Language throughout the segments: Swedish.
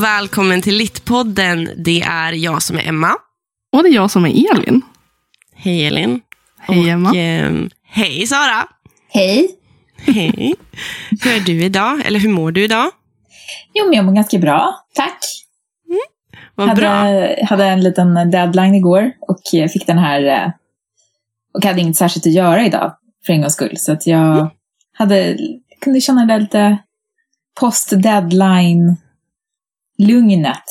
Och välkommen till Littpodden. Det är jag som är Emma. Och det är jag som är Elin. Hej Elin. Hej Emma. Och, ehm, hej Sara. Hej. Hej. Hur är du idag? Eller hur mår du idag? Jo, men jag mår ganska bra. Tack. Vad hade, bra. hade en liten deadline igår och eh, fick den här eh, och hade inget särskilt att göra idag för en gångs skull. Så att jag Mm. hade, kunde känna det lite post-deadline-lugnet.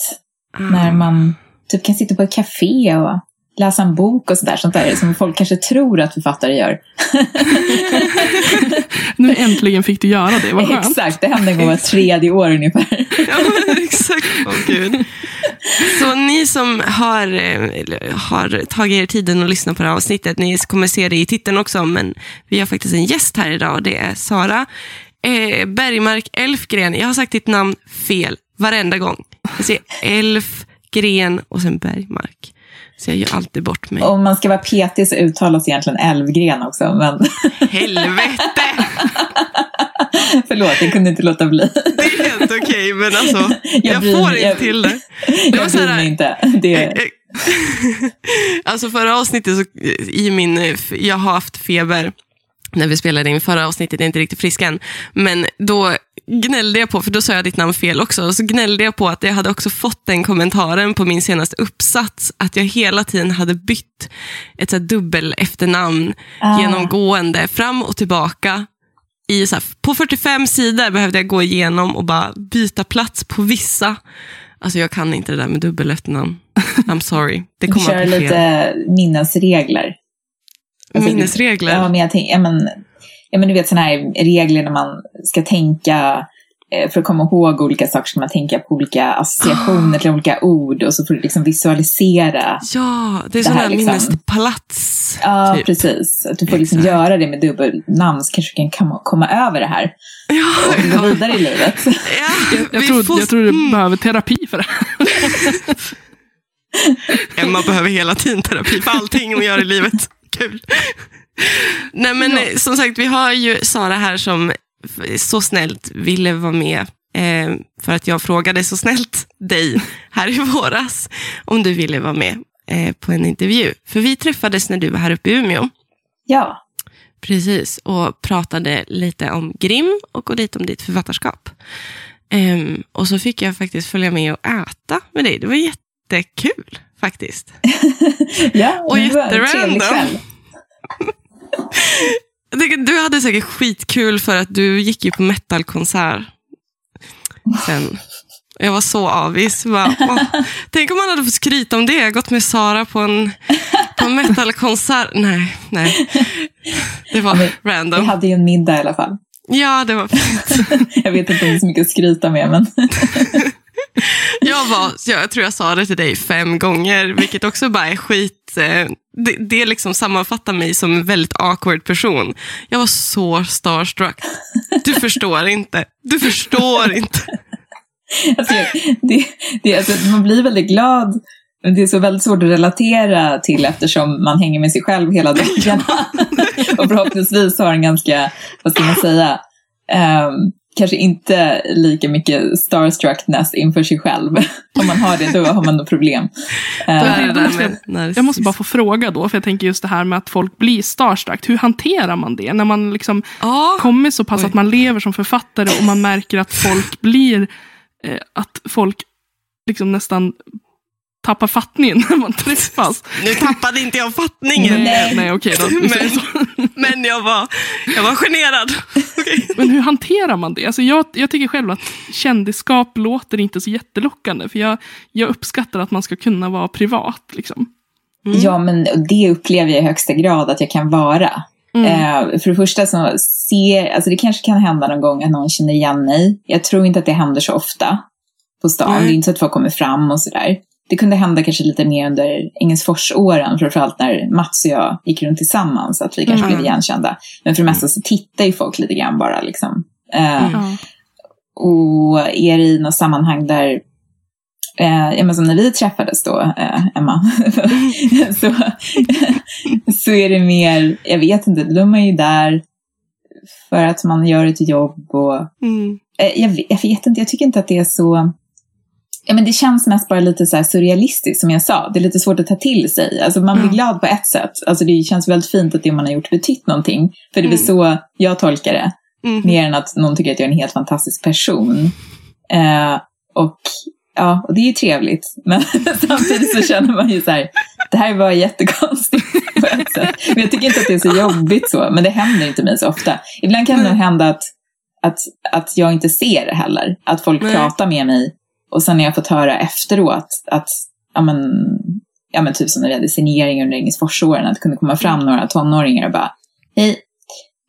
Ah. När man typ kan sitta på ett café och läsa en bok och sådär. Sånt där som folk kanske tror att författare gör. Nu äntligen fick du göra det, vad skönt. Exakt, det händer en gång var tredje år ungefär. Ja, men exakt. Åh gud. Så ni som har, har tagit er tiden att lyssna på det här avsnittet, ni kommer se det i titeln också, men vi har faktiskt en gäst här idag och det är Sara eh, Bergmark Elfgren. Jag har sagt ditt namn fel varenda gång. Jag säger Elfgren och sen Bergmark. Så jag gör alltid bort mig. Om man ska vara petig så uttalas egentligen Älvgren också, men Helvete! förlåt, jag kunde inte låta bli. Det är helt okej, men alltså, jag, bryr får inte jag- till det. Det Jag bryr mig inte. Det, alltså förra avsnittet, så, i min, jag har haft feber när vi spelade in förra avsnittet, jag är inte riktigt frisk än. Men då gnällde jag på, för då sa jag ditt namn fel också, så gnällde jag på att jag hade också fått den kommentaren på min senaste uppsats, att jag hela tiden hade bytt ett så dubbel efternamn Ah. genomgående, fram och tillbaka. I så här, på 45 sidor behövde jag gå igenom och bara byta plats på vissa. Alltså jag kan inte det där med dubbel efternamn. I'm sorry. Det du kommer kör att bli fel. lite minnesregler. Alltså, Minnesregler. Ja, men jag tänk, ja, men, ja, men du vet sådana här regler när man ska tänka, eh, för att komma ihåg olika saker ska man tänka på olika associationer till olika ord och så får du liksom visualisera. Ja, det är sådana här här liksom- minnespalats. Ja, typ. precis. Att du får liksom Exakt. göra det med dubbelnamn så kanske du kan komma, över det här Ja, och gå vidare i livet. ja, Jag vi tror, får- jag tror du Mm. behöver terapi för det. Emma behöver hela tiden terapi för allting hon gör i livet. Kul. Nej, men Ja. eh, som sagt, vi har ju Sara här som så snällt ville vara med eh, för att jag frågade så snällt dig här i våras om du ville vara med eh, på en intervju. För vi träffades när du var här uppe i Umeå. Ja, Precis, och pratade lite om Grim och lite om ditt författarskap. Ehm, och så fick jag faktiskt följa med och äta med dig. Det var jättekul faktiskt. ja Och jätterandom. du hade säkert skitkul för att du gick ju på metalkonsert sen. Jag var så avis. Bara, åh, tänk om man hade fått skryta om det. Gått med Sara på en, på en metalkonsert. Nej, nej. Det var Ja, men Vi random. hade ju en middag i alla fall. Ja, det var fint. Jag vet inte om det är så mycket att skryta med, men Jag, var, jag tror jag sa det till dig fem gånger, vilket också bara är skit. eh, Det, det liksom sammanfattar mig som en väldigt awkward person. Jag var så starstruck. Du förstår inte. Du förstår inte. alltså, det, det, alltså, man blir väldigt glad. Men det är så väldigt svårt att relatera till eftersom man hänger med sig själv hela dagarna. och förhoppningsvis har en ganska, vad ska man säga, ehm, kanske inte lika mycket starstruckness inför sig själv. Om man har det, då har man nog problem. Det är det där måste jag-. Jag måste bara få fråga då, för jag tänker just det här med att folk blir starstruck. Hur hanterar man det? När man liksom Ja, kommer så pass Oj. att man lever som författare och man märker att folk blir, eh, att folk liksom nästan tappar fattningen när man träffas. nu tappade inte jag fattningen. Nej, nej okej då. Så. Men jag var, jag var generad. Okej. Men hur hanterar man det? Alltså jag, jag tycker själv att kändisskap låter inte så jättelockande. För jag, jag uppskattar att man ska kunna vara privat. Liksom. Mm. Ja, men det upplever jag i högsta grad att jag kan vara. Mm. Eh, för det första så ser, alltså det kanske kan hända någon gång att någon känner igen mig. Jag tror inte att det händer så ofta på stan. Nej. Det är inte så att folk kommer fram och sådär. Det kunde hända kanske lite mer under Engelsforsåren, framförallt när Mats och jag gick runt tillsammans, att vi kanske Mm. blev igenkända. Men för det mesta så tittar ju folk lite grann bara liksom. Eh, Mm. Ja. Och är det i något sammanhang där Eh, ja, men som när vi träffades då, eh, Emma, så, så är det mer, jag vet inte, då är man ju där för att man gör ett jobb och Mm. eh, jag, jag vet inte, jag tycker inte att det är så, Ja, men det känns mest bara lite så surrealistiskt som jag sa. Det är lite svårt att ta till sig. Alltså man blir Mm. glad på ett sätt. Alltså det känns väldigt fint att det man har gjort betytt någonting. För det är väl så jag tolkar det. Mm. Mer än att någon tycker att jag är en helt fantastisk person. Eh, och ja, och det är ju trevligt. Men samtidigt så känner man ju så här, det här var jättekonstigt på ett sätt. Men jag tycker inte att det är så jobbigt så, men det händer inte mig så ofta. Ibland kan det nog hända att, att, att jag inte ser det heller. Att folk Nej. pratar med mig och sen har jag fått höra efteråt att, ja men, ja men typ som när vi hade signering under Engelsforsåren, att det kunde komma fram några tonåringar och bara, hej,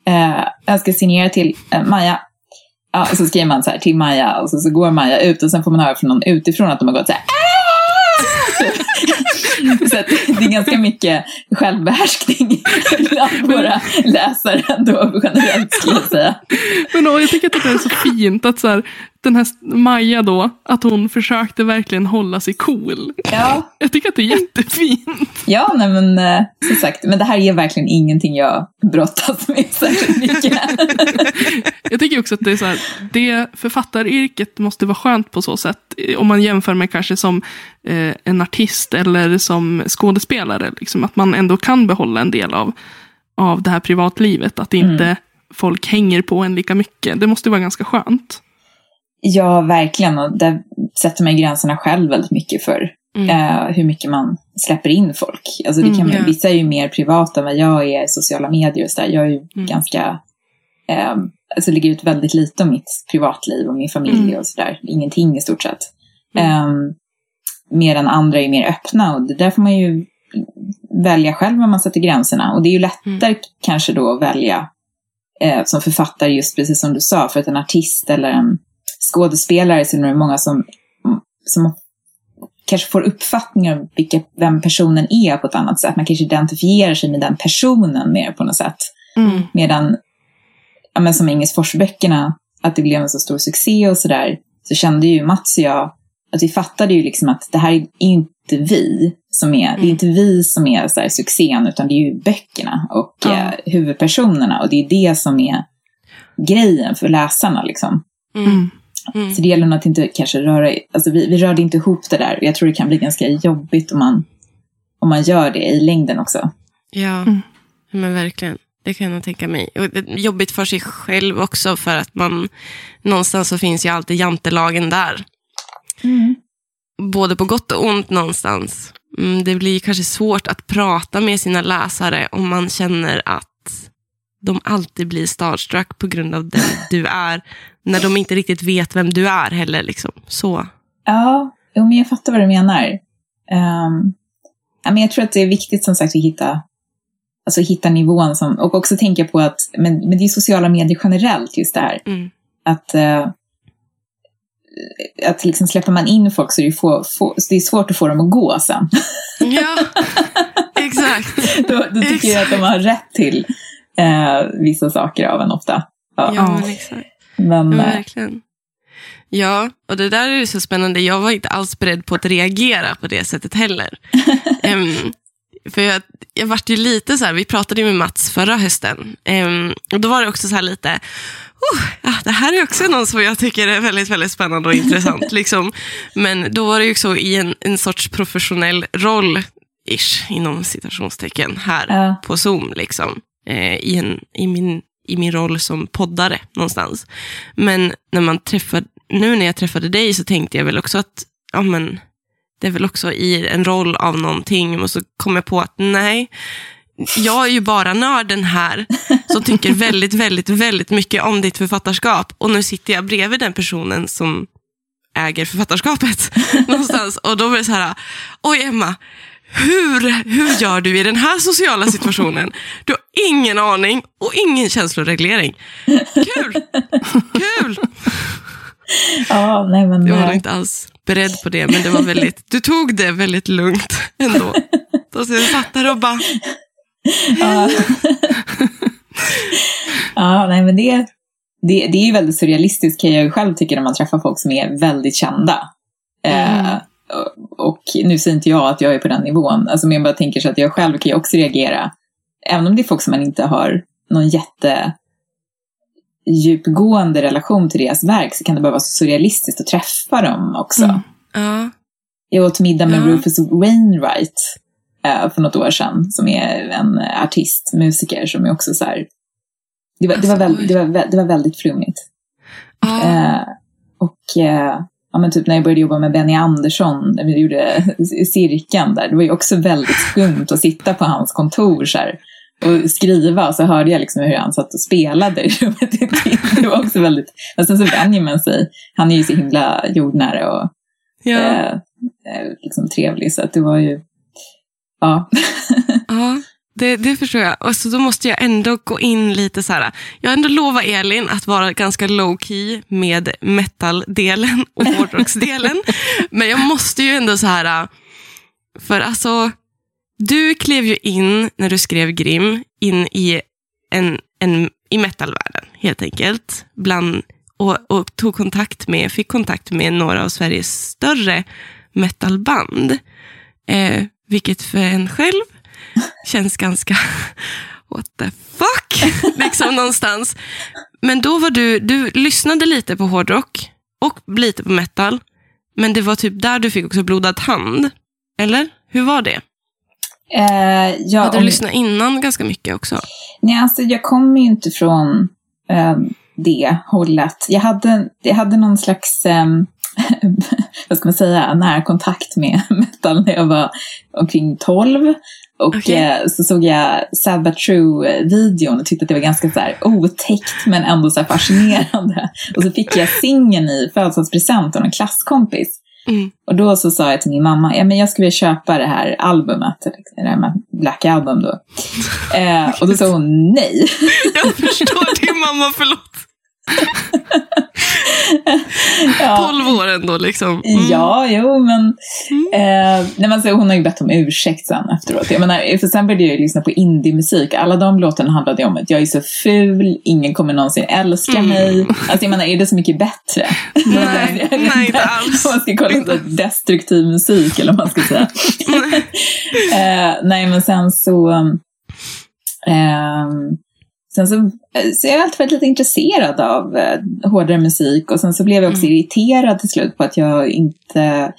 eh, jag ska signera till eh, Maja. Ja, och så skriver man så här till Maja och så, så går Maja ut och sen får man höra från någon utifrån att de har gått så här "Ah!" Så det är ganska mycket självbehärskning bland våra läsare ändå generellt skulle jag säga. Men då, jag tycker att det är så fint att så här, den här Maja då, att hon försökte verkligen hålla sig cool. Ja, Jag tycker att det är jättefint. ja nej men eh, som sagt, men det här är verkligen ingenting jag brottas med särskilt mycket. Jag tycker också att det är så här, det författaryrket måste vara skönt på så sätt. eh, Om man jämför med kanske som eh, en artist eller som skådespelare. Liksom, att man ändå kan behålla en del av, av det här privatlivet. Att inte folk hänger på en lika mycket. Det måste vara ganska skönt. Ja, verkligen. Och där sätter man gränserna själv väldigt mycket för Mm. eh, hur mycket man släpper in folk. Alltså det kan, Mm, man- ja. Vissa är ju mer privata än vad jag är i sociala medier och så där. Jag är ju Mm. ganska, eh, alltså lägger ut väldigt lite om mitt privatliv och min familj Mm. och sådär. Ingenting i stort sett. Mm. Eh, medan andra är mer öppna och det där får man ju välja själv var man sätter gränserna. Och det är ju lättare kanske då att välja eh, som författare just precis som du sa, för att en artist eller en skådespelare så är det många som, som kanske får uppfattningar om vilka, vem personen är på ett annat sätt. Man kanske identifierar sig med den personen mer på något sätt. Mm. Medan, ja, men som Engelsforsböckerna, att det blev en så stor succé och sådär, så kände ju Mats och jag att vi fattade ju liksom att det här är inte vi som är, det är inte vi som är så här succén, utan det är ju böckerna och Ja. eh, huvudpersonerna. Och det är det som är grejen för läsarna liksom. Mm. Mm. Så det gäller nog att inte kanske röra, alltså vi, vi rörde inte ihop det där. Jag tror det kan bli ganska jobbigt om man, om man gör det i längden också. Ja, Mm. men verkligen. Det kan jag tänka mig. Och det är jobbigt för sig själv också för att man någonstans så finns ju alltid jantelagen där. Både på gott och ont någonstans. Mm, det blir kanske svårt att prata med sina läsare om man känner att de alltid blir starstruck på grund av den du är. När de inte riktigt vet vem du är heller. Liksom. Så. Ja, men jag fattar vad du menar. Um, men jag tror att det är viktigt som sagt att hitta, alltså, hitta nivån som, och också tänka på att, men, men det är sociala medier generellt just det här. Mm. Att, eh, att liksom släpper man in folk så är det, få, få, så det är svårt att få dem att gå sen. Ja, exakt. då, då tycker jag att de har rätt till eh, vissa saker av en ofta. Ja, Ja, exakt. Men, Ja, eh, verkligen. Ja, och det där är ju så spännande. Jag var inte alls beredd på att reagera på det sättet heller. Em, för jag, jag vart ju lite så här, vi pratade ju med Mats förra hösten. Em, och då var det också så här lite, oh, ja, det här är också någon som jag tycker är väldigt, väldigt spännande och intressant. liksom. Men då var det ju också i en, en sorts professionell roll, ish, inom citationstecken, här Ja. på Zoom. Liksom. Eh, i, en, i, min, I min roll som poddare någonstans. Men när man träffade, nu när jag träffade dig så tänkte jag väl också att ja, men, det är väl också i en roll av någonting. Och så kom jag på att nej, jag är ju bara nörden här som tycker väldigt, väldigt, väldigt mycket om ditt författarskap. Och nu sitter jag bredvid den personen som äger författarskapet någonstans. Och då var det så här, oj Emma, hur, hur gör du i den här sociala situationen? Du har ingen aning och ingen känsloreglering. Kul! Kul! ja, nej men... Jag var eh, inte alls beredd på det, men det var väldigt, du tog det väldigt lugnt ändå. Då så jag satt där och bara, Ja. ja, nej men det, det, det är ju väldigt surrealistiskt kan jag ju själv tycka när man träffar folk som är väldigt kända. Eh, och- och nu säger inte jag att jag är på den nivån, alltså men jag bara tänker så att jag själv kan ju också reagera. Även om det är folk som man inte har någon jätte djupgående relation till deras verk så kan det bara vara så surrealistiskt att träffa dem också. Mm. Ja. Jag åt middag med Ja. Rufus Wainwright eh, för något år sedan, som är en artist, musiker, som är också så här... Det var, det var, Alltså, väl, det var, det var väldigt flummigt. Ja. Eh, och eh, ja, men typ när jag började jobba med Benny Andersson, när vi gjorde cirkeln där, det var ju också väldigt skumt att sitta på hans kontor så här, och skriva, och så hörde jag liksom hur han satt och spelade i rummet. Det var också väldigt, och sen så vänjer man sig. Han är ju så himla jordnära och ja. eh, eh, liksom trevlig, så att det var ju, ja. Ja, det, det förstår jag. Och så då måste jag ändå gå in lite så här. Jag har ändå lovat Elin att vara ganska low key med metal-delen och hårdrocksdelen. Men jag måste ju ändå så här, för alltså, du klev ju in när du skrev Grim in i, en, en, i metalvärlden helt enkelt. Bland, och, och tog kontakt med, fick kontakt med några av Sveriges större metalband. Eh, vilket för en själv känns ganska what the fuck, liksom någonstans. Men då var du, du lyssnade lite på hårdrock och lite på metal. Men det var typ där du fick också blodad hand. Eller? Hur var det? Eh, ja, Hade du om- lyssnat innan ganska mycket också? Nej, alltså jag kommer ju inte från eh, det hållet. Jag hade, jag hade någon slags, eh, vad ska man säga, närkontakt med metal när jag var omkring 12. Och Okej. eh, så såg jag Sad But True-videon och tyckte att det var ganska så här otäckt men ändå så fascinerande. Och så fick jag singeln i födelsedagspresent av en klasskompis. Mm. Och då så sa jag till min mamma, ja men jag skulle vilja köpa det här albumet, det här med Black Album då. Eh, och då sa hon nej. Jag förstår din mamma, förlåt. Ja, 12 år ändå liksom. Mm. ja jo men. Eh, nej, men så hon har ju bett om ursäkt sen efteråt. Jag menar, för sen började jag ju lyssna på indie-musik. Alla de låtarna handlade om att jag är så ful, ingen kommer någonsin älska Mm. mig. Alltså jag menar, är det så mycket bättre? Nej, nej, inte alls. Om man ska kolla på destruktiv musik eller vad man ska säga. eh, nej, men sen så... ehm, sen så, så jag har alltid varit lite intresserad av eh, hårdare musik och sen så blev jag också Mm. irriterad till slut på att jag inte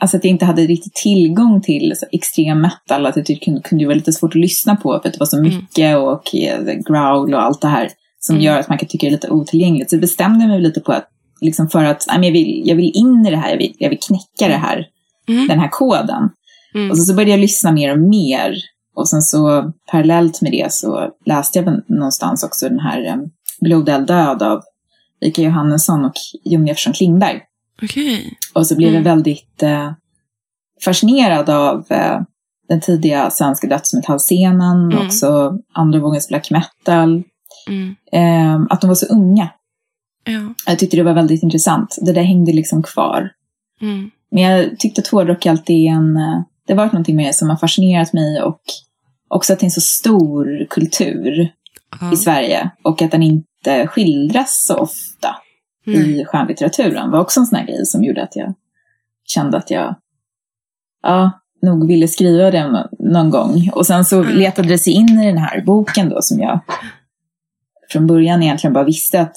Alltså att jag inte hade riktigt tillgång till så extrem metal, att det typ kunde, kunde vara lite svårt att lyssna på för att det var så Mm. mycket och eh, growl och allt det här som Mm. gör att man kan tycka det är lite otillgängligt. Så jag bestämde mig lite på att, liksom för att nej, jag, vill, jag vill in i det här, jag vill, jag vill knäcka det här, Mm. den här koden. Mm. Och så, så började jag lyssna mer och mer. Och sen så parallellt med det så läste jag någonstans också den här um, Blodeld död av Ika Johannesson och Jon Jefferson Klingberg. Okej. Och så blev Mm. jag väldigt eh, fascinerad av eh, den tidiga svenska dödsmetallscenen, Mm. också andra vågens black metal. Mm. Eh, att de var så unga. Ja. Jag tyckte det var väldigt intressant. Det där hängde liksom kvar. Mm. Men jag tyckte att hårdrock alltid är en... Det har varit någonting med det som har fascinerat mig och också att det är en så stor kultur Ja. i Sverige och att den inte skildras så ofta Mm. i skönlitteraturen var också en sån här grej som gjorde att jag kände att jag ja, nog ville skriva det nå- någon gång. Och sen så Mm. letade det sig in i den här boken då som jag från början egentligen bara visste att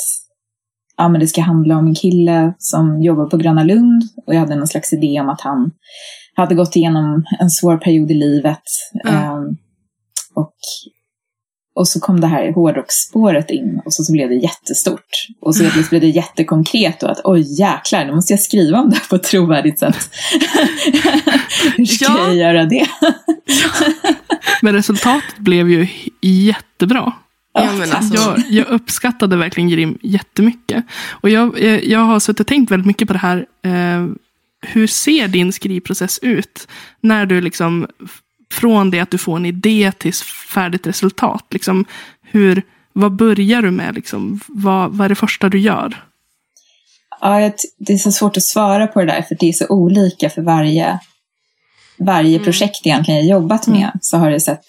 ja, men det ska handla om en kille som jobbar på Gröna Lund och jag hade någon slags idé om att han hade gått igenom en svår period i livet. Mm. Och, och så kom det här hårdrocksspåret in och så, så blev det jättestort. Och så plötsligt blev det jättekonkret och att oj jäklar, nu måste jag skriva om det här på ett trovärdigt sätt. Hur ska Ja. jag göra det? Men resultatet blev ju jättebra. Ja, alltså. Jag, jag uppskattade verkligen Grim jättemycket. Och jag, jag, jag har suttit och tänkt väldigt mycket på det här. Eh, hur ser din skrivprocess ut? När du liksom, från det att du får en idé till färdigt resultat. Liksom, hur, vad börjar du med? Liksom, vad, vad är det första du gör? Ja, det är så svårt att svara på det där för det är så olika för varje, varje Mm. projekt egentligen jag jobbat med så har det sett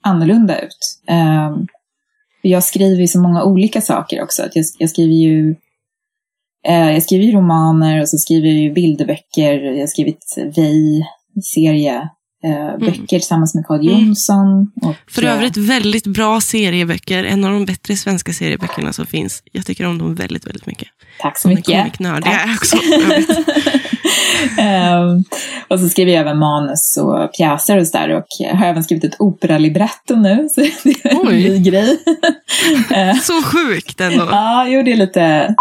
annorlunda ut. Um, jag skriver ju så många olika saker också. Jag, jag skriver ju jag skriver ju romaner och så skriver jag ju bilderböcker. Jag har skrivit serie, eh, böcker tillsammans med Carl Jonsson. Och, För eh, övrigt väldigt bra serieböcker. En av de bättre svenska serieböckerna som finns. Jag tycker om dem väldigt, väldigt mycket. Tack så Som mycket. Det är jag också. Ehm, och så skriver jag även manus och pjäser och sådär. Och jag har även skrivit ett operalibretto nu. Så det är en Oj. ny grej. Eh, Så sjukt ändå. ja, jo det är lite...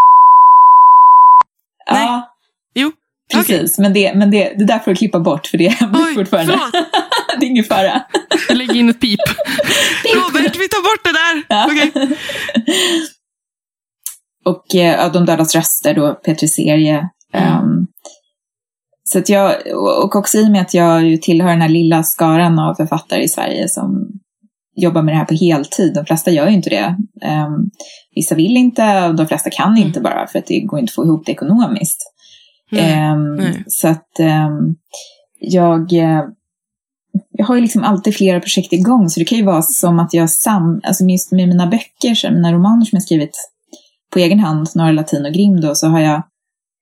Nej. Ja, Jo, precis. Men, det, men det, det där får du klippa bort för det är Oj, fortfarande... förlåt. det är ingen fara. Jag lägger in ett pip. Robert, vi tar bort det där. Ja. Okej. Och eh, ja, De dödas röster då, Petri serie. Mm. Ehm, så att jag, och också i och med att jag tillhör den här lilla skaran av författare i Sverige som jobbar med det här på heltid. De flesta gör ju inte det. Ehm, vissa vill inte och de flesta kan inte bara för att det går inte att få ihop det ekonomiskt. Mm. Ehm, nej. så att ehm, jag, eh, jag har ju liksom alltid flera projekt igång så det kan ju vara som att jag sam, alltså just med mina böcker, så mina romaner som jag skrivit på egen hand, Norra Latin och Grimm då, så har jag,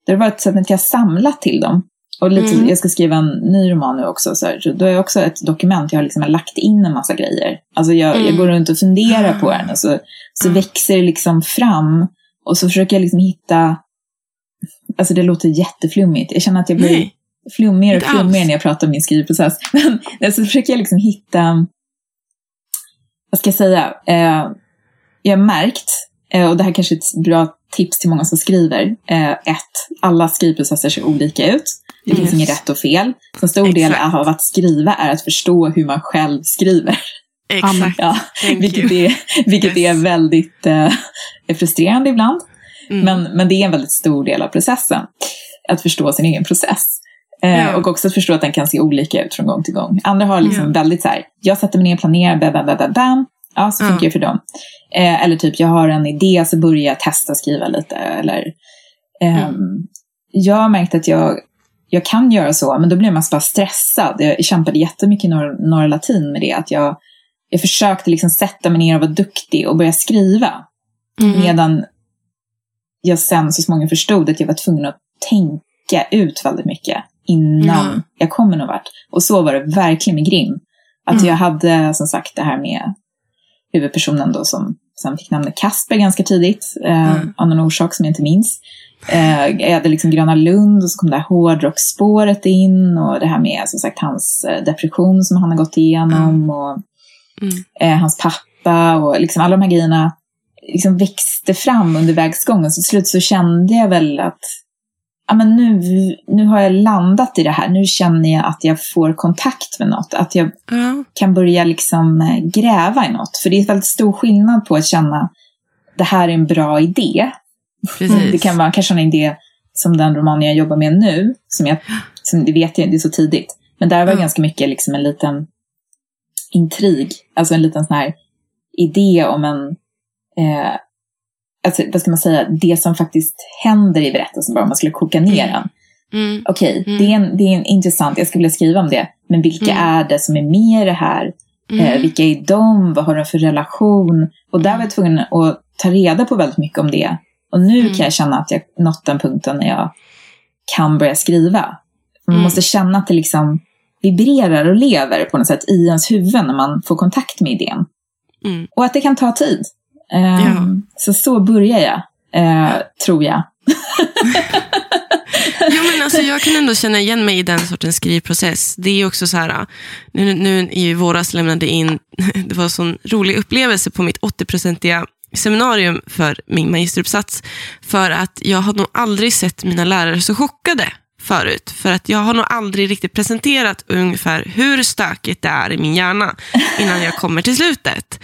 det har varit så att jag har samlat till dem. Och lite, Mm. jag ska skriva en ny roman nu också, så, här, så då är jag också ett dokument, jag har liksom lagt in en massa grejer. Alltså jag, jag Mm. går runt och funderar på den och så, så Mm. växer det liksom fram. Och så försöker jag liksom hitta, alltså det låter jätteflummigt, jag känner att jag blir Nej. flummigare och flummigare när jag pratar om min skrivprocess. Men så försöker jag liksom hitta, vad ska jag säga, eh, jag har märkt, eh, och det här kanske är ett bra tips till många som skriver, eh, ett, alla skrivprocesser ser olika ut. Det finns inget rätt och fel. Så en stor del Exakt. av att skriva är att förstå hur man själv skriver. Exakt. Ja, Thank vilket you. är, vilket Yes. är väldigt eh, frustrerande ibland. Mm. Men, men det är en väldigt stor del av processen. Att förstå sin egen process. Eh, Ja. Och också att förstå att den kan se olika ut från gång till gång. Andra har liksom Ja. väldigt så här, jag sätter mig ner och planerar, bam, bam, bam, bam. Ja, så Ja. funkar det för dem. Eh, eller typ, jag har en idé så börjar jag testa skriva lite. Eller, ehm, Mm. Jag har märkt att jag, jag kan göra så, men då blir man bara stressad. Jag kämpade jättemycket i Norra, Norra Latin med det. Att jag, jag försökte liksom sätta mig ner och vara duktig och börja skriva. Mm. Medan jag sen så småningom förstod att jag var tvungen att tänka ut väldigt mycket innan Ja. jag kommer någon vart. Och så var det verkligen med Grim. Att Mm. jag hade som sagt det här med huvudpersonen då som sen fick namnet Kasper ganska tidigt. Eh, Mm. Av någon orsak som jag inte minns. Eh, jag hade liksom Gröna Lund och så kom det här hårdrocksspåret in. Och det här med som sagt hans eh, depression som han har gått igenom. Och Mm. eh, hans pappa och liksom alla de här grejerna liksom växte fram under vägs gång. Och så till slut så kände jag väl att ja, men nu, nu har jag landat i det här. Nu känner jag att jag får kontakt med något. Att jag Ja. kan börja liksom eh, gräva i något. För det är väldigt stor skillnad på att känna det här är en bra idé. Precis. Det kan vara kanske en idé som den roman jag jobbar med nu. Som jag, som det vet jag, det är så tidigt. Men där var Ja. ganska mycket liksom en liten intrig. Alltså en liten sån här idé om en, eh, alltså, vad ska man säga, det som faktiskt händer i berättelsen bara om man skulle koka ner Mm. den. Mm. Okej, Mm. det, är en, det är en intressant, jag skulle vilja skriva om det. Men vilka Mm. är det som är med i det här? Eh, Mm. vilka är de? Vad har de för relation? Och där var jag tvungen att ta reda på väldigt mycket om det. Och nu Mm. kan jag känna att jag nått den punkten när jag kan börja skriva. Man Mm. måste känna att det liksom vibrerar och lever på något sätt i ens huvud när man får kontakt med idén. Mm. Och att det kan ta tid. Ehm, Ja. Så så börjar jag, eh, tror jag. Jo, men alltså, jag kan ändå känna igen mig i den sortens skrivprocess. Det är också så här, nu, nu i våras lämnade in, det var en sån rolig upplevelse på mitt 80-procentiga seminarium för min magisteruppsats. För att jag har nog aldrig sett mina lärare så chockade förut. För att jag har nog aldrig riktigt presenterat ungefär hur stökigt det är i min hjärna innan jag kommer till slutet.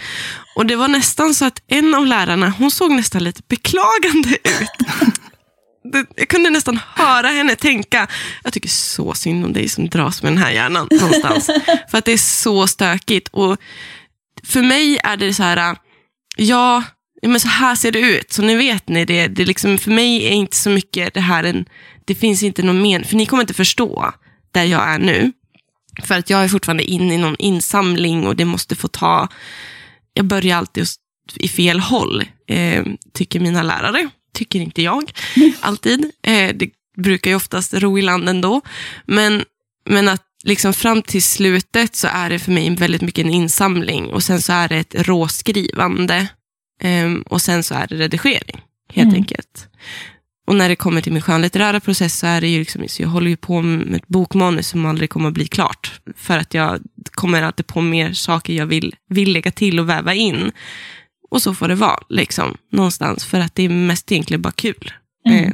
Och det var nästan så att en av lärarna, hon såg nästan lite beklagande ut. Jag kunde nästan höra henne tänka, jag tycker så synd om dig som dras med den här hjärnan någonstans. för att det är så stökigt. Och för mig är det så här, ja, men så här ser det ut. Så nu vet ni det. det liksom, för mig är inte så mycket det här en, det finns inte någon men, för ni kommer inte förstå där jag är nu. För att jag är fortfarande inne i någon insamling och det måste få ta, jag börjar alltid i fel håll, eh, tycker mina lärare. Tycker inte jag, alltid. Eh, det brukar ju oftast ro i land ändå. Men, men att liksom fram till slutet så är det för mig väldigt mycket en insamling och sen så är det ett råskrivande um, och sen så är det redigering helt mm. enkelt. Och när det kommer till min skönlitterära process så är det ju liksom, så jag håller ju på med ett bokmanus som aldrig kommer att bli klart. För att jag kommer alltid på mer saker jag vill, vill lägga till och väva in. Och så får det vara, liksom, någonstans. För att det är mest egentligen bara kul. Mm. Eh,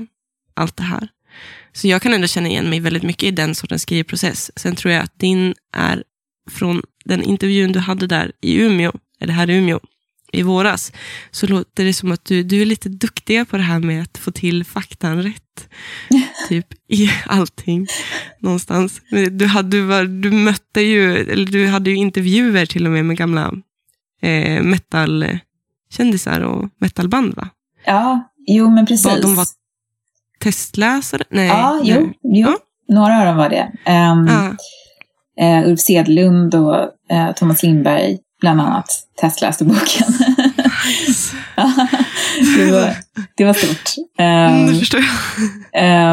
allt det här. Så jag kan ändå känna igen mig väldigt mycket i den sortens skrivprocess. Sen tror jag att din är från den intervjun du hade där i Umeå, eller här i Umeå, i våras, så låter det som att du, du är lite duktig på det här med att få till faktan rätt. typ i allting någonstans. Du, hade, du, du mötte ju, eller du hade ju intervjuer till och med med gamla eh, metalkändisar och metalband va? Ja, jo men precis. de var testläsare? Nej. Ja, jo, jo. Ja. några av dem var det. Um, ja. uh, Ulf Sedlund och uh, Thomas Lindberg bland annat testläste boken. Det, var, det var stort. Um, det förstår jag.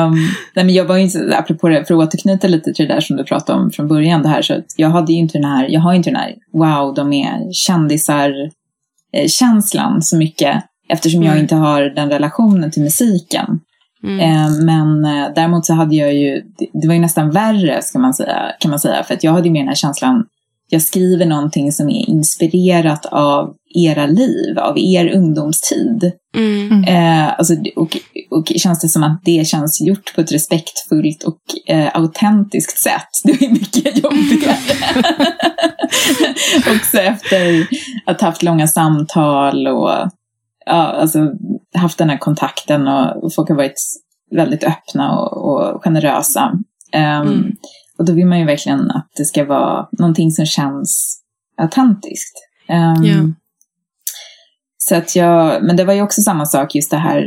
um, nej, men jag var ju inte, apropå det, för att återknyta lite till det där som du pratade om från början, det här, så jag hade ju inte den här, jag har inte den här, wow, de är kändisar-känslan eh, så mycket, eftersom mm. jag inte har den relationen till musiken. Mm. Eh, men eh, däremot så hade jag ju, det var ju nästan värre ska man säga, kan man säga, för att jag hade ju mer den här känslan, jag skriver någonting som är inspirerat av era liv, av er ungdomstid. Mm. Eh, alltså, och, och känns det som att det känns gjort på ett respektfullt och eh, autentiskt sätt. Det är mycket jobbigare. Också efter att ha haft långa samtal och ja, alltså, haft den här kontakten och, och folk har varit väldigt öppna och, och generösa. Um, mm. Och då vill man ju verkligen att det ska vara någonting som känns autentiskt. Um, ehm, yeah. Så att jag, men det var ju också samma sak just det här,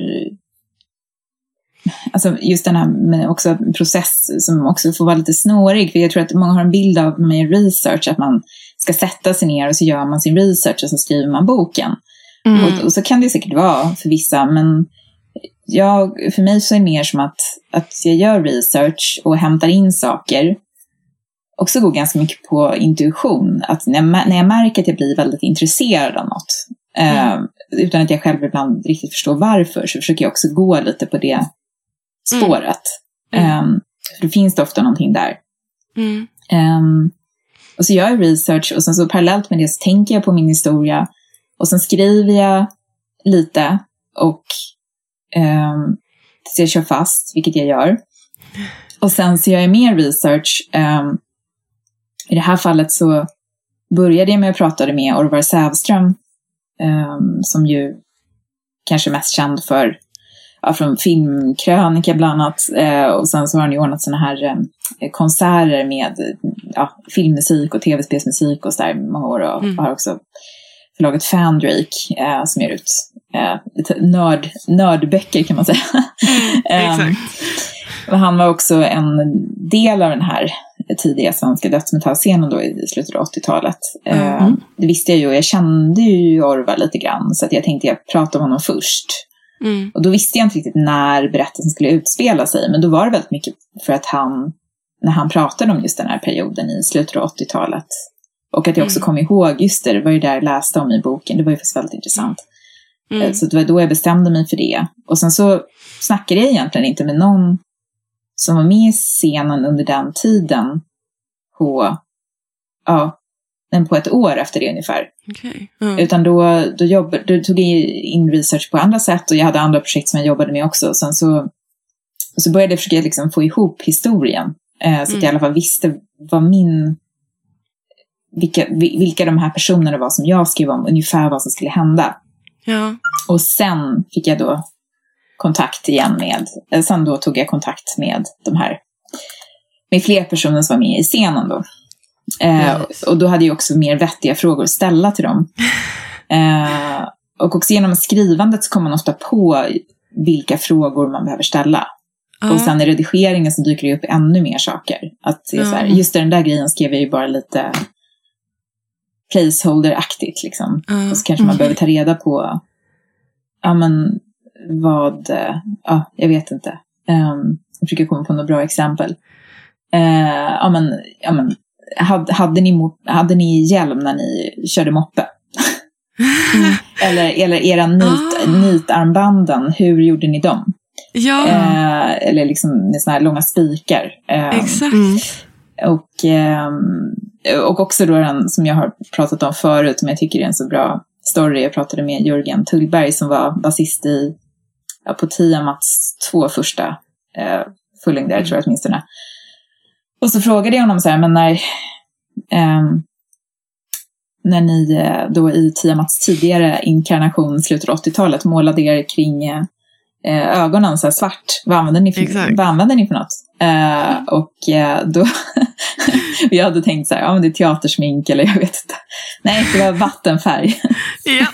alltså just den här med också process som också får vara lite snårig. För jag tror att många har en bild av med research, att man ska sätta sig ner och så gör man sin research och så skriver man boken. Mm. Och, och, så kan det säkert vara för vissa, men jag, för mig så är det mer som att, att jag gör research och hämtar in saker. Också går ganska mycket på intuition. Att när jag, när jag märker att jag blir väldigt intresserad av något, mm. eh, utan att jag själv ibland riktigt förstår varför, så försöker jag också gå lite på det spåret. Mm. Eh, för då finns det ofta någonting där. Eh, och så gör jag research och sen så parallellt med det så tänker jag på min historia och sen skriver jag lite och um, tills jag kör fast, vilket jag gör. Och sen så gör jag mer research. Um, I det här fallet så började jag med att prata med Orvar Sävström, um, som ju kanske mest känd för ja, från filmkrönika bland annat. Uh, och sen så har han ju ordnat sådana här um, konserter med ja, filmmusik och tv-spelsmusik och sådär många år och mm. har också förlaget Fandrake eh, som ger ut eh, lite nörd, nördböcker kan man säga. Mm, um, och han var också en del av den här tidiga svenska dödsmetallscenen då i slutet av 80-talet. Mm. Uh, det visste jag ju och jag kände ju Orvar lite grann så att jag tänkte jag prata om honom först. Mm. Och då visste jag inte riktigt när berättelsen skulle utspela sig men då var det väldigt mycket för att han, när han pratade om just den här perioden i slutet av 80-talet och att jag också mm. kom ihåg, just det, det var ju där jag läste om i boken, det var ju faktiskt väldigt intressant. Mm. Eh, så det var då jag bestämde mig för det. Och sen så snackade jag egentligen inte med någon som var med i scenen under den tiden på, ja, men på ett år efter det ungefär. Okay. Mm. Utan då, då, jobb, då tog jag in research på andra sätt och jag hade andra projekt som jag jobbade med också. Sen så, så började jag försöka liksom få ihop historien. Eh, så att jag i alla fall visste vad min vilka, vilka de här personerna var som jag skrev om, ungefär vad som skulle hända. Ja. Och sen fick jag då kontakt igen med, eh, sen då tog jag kontakt med de här, med fler personer som var med i scenen då. Eh, och då hade jag också mer vettiga frågor att ställa till dem. Eh, och också genom skrivandet så kommer man ofta på vilka frågor man behöver ställa. Uh. Och sen i redigeringen så dyker det upp ännu mer saker. Att det är så här, just den där grejen skrev jag ju bara lite placeholder-aktigt. Liksom. Uh, och så kanske man behöver ta reda på, ja men vad, ja jag vet inte. Um, jag försöker komma på något bra exempel. eh, ja, men, ja, men, hade, hade, ni, mo- hade ni hjälm när ni körde moppe? eller, eller era nit, Ah. nitarmbanden, hur gjorde ni dem? Ja, Eh, eller liksom med såna här långa spikar. Eh, exakt. Mm. och, ehm, och också då den som jag har pratat om förut, men jag tycker det är en så bra story. Jag pratade med Jörgen Tullberg som var basist i, ja, på Tiamats två första eh, fullängdare, tror jag åtminstone. Och så frågade jag honom så här, men när, ehm, när ni eh, då i Tiamats tidigare inkarnation, slutet av 80-talet, målade er kring eh, eh, ögonen så här svart, vad använde ni för, Exakt. vad använde ni för något? Eh, och eh, då, jag hade tänkt så här, ja men det är teatersmink eller jag vet inte. Nej, det var vattenfärg. Ja.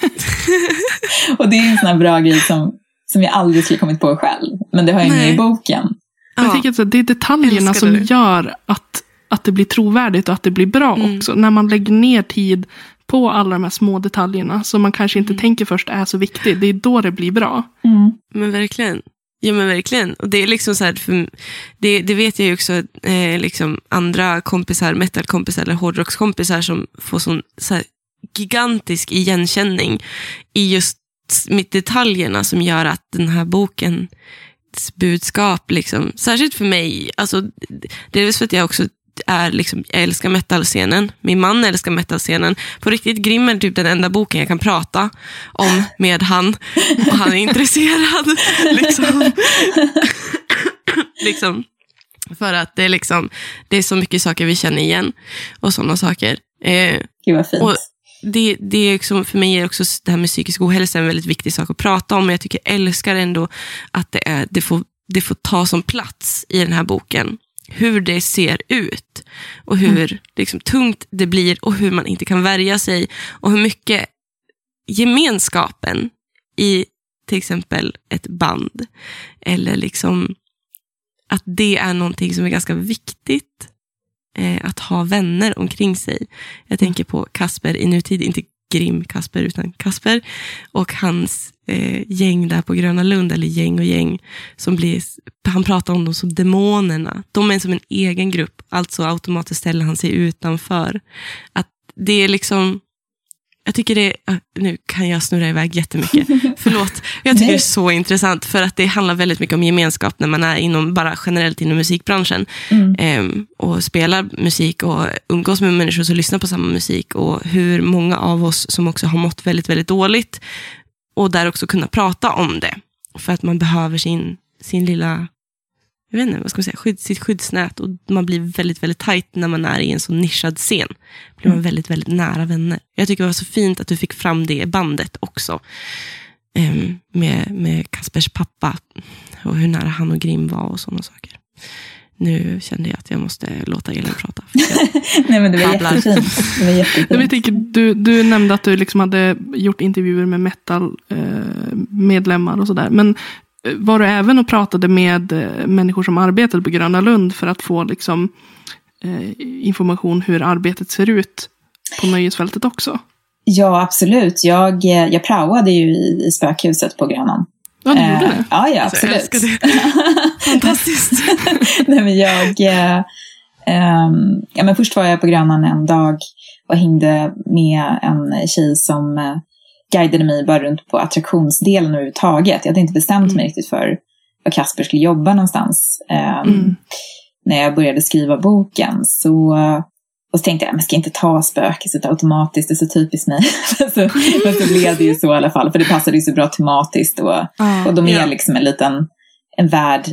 och det är en sån här bra grej som, som jag aldrig skulle kommit på själv. Men det har jag med Nej. i boken. Jag Ja. tycker att det är detaljerna Älskar som det. gör att, att det blir trovärdigt och att det blir bra Mm. också. När man lägger ner tid på alla de här små detaljerna som man kanske inte Mm. tänker först är så viktigt. Det är då det blir bra. Men verkligen. Ja men verkligen. Och det är liksom så här, för, det, det vet jag ju också, eh, liksom andra kompisar, metalkompisar eller hårdrockskompisar som får sån så här, gigantisk igenkänning i just mitt detaljerna som gör att den här bokens budskap, liksom, särskilt för mig, alltså, det är väl för att jag också är liksom, jag älskar metalscenen. Min man älskar metalscenen. På riktigt, Grimm är typ den enda boken jag kan prata om med han. Och han är intresserad. liksom. liksom. För att det är, liksom, det är så mycket saker vi känner igen. Och sådana saker. Eh, Gud vad fint. Och- det, det är liksom, för mig är också det här med psykisk ohälsa en väldigt viktig sak att prata om. Men jag tycker jag älskar ändå att det, är, det, får, det får ta som plats i den här boken. Hur det ser ut och hur liksom, tungt det blir och hur man inte kan värja sig. Och hur mycket gemenskapen i till exempel ett band eller liksom att det är någonting som är ganska viktigt eh, att ha vänner omkring sig. Jag tänker på Kasper i nutid, inte Grim Kasper, utan Kasper och hans eh, gäng där på Gröna Lund, eller gäng och gäng, som blir, han pratar om dem som demonerna. De är som en egen grupp, alltså automatiskt ställer han sig utanför. Att det är liksom, jag tycker det, ah, nu kan jag snurra iväg jättemycket, förlåt. Jag tycker Nej. det är så intressant, för att det handlar väldigt mycket om gemenskap när man är inom, bara generellt inom musikbranschen Mm. ehm, och spelar musik och umgås med människor som lyssnar på samma musik och hur många av oss som också har mått väldigt, väldigt dåligt och där också kunna prata om det. För att man behöver sin, sin lilla, jag vet inte, vad ska man säga, skydd, sitt skyddsnät och man blir väldigt, väldigt tajt när man är i en så nischad scen. blir man väldigt, väldigt nära vänner. Jag tycker det var så fint att du fick fram det bandet också. Ehm, med, med Kaspers pappa och hur nära han och Grim var och sådana saker. Nu kände jag att jag måste låta Elin prata. för jag- Nej men det var jättefint. Det var Jag jättefint. tänker, du, du nämnde att du liksom hade gjort intervjuer med metal-medlemmar och sådär. Men eh, var du även och pratade med eh, människor som arbetade på Gröna Lund för att få liksom, eh, information hur arbetet ser ut på nöjesfältet också? Ja, absolut. Jag, eh, jag praoade ju i, i spökhuset på Grönan. Ja, du gjorde Eh, det? Ja, ja, Alltså, jag absolut. älskar det. Fantastiskt. Nej, men jag, eh, ehm, ja, men först var jag på Grönan en dag och hängde med en tjej som eh, guidade mig bara runt på attraktionsdelen överhuvudtaget. Jag hade inte bestämt mig riktigt för var Kasper skulle jobba någonstans. ehm, Mm. När jag började skriva boken så och så tänkte jag, men ska jag inte ta spökelset automatiskt, det är så typiskt mig. men, så, men så blev det ju så i alla fall, för det passade ju så bra tematiskt. Och, och de är Ja. liksom en liten en värld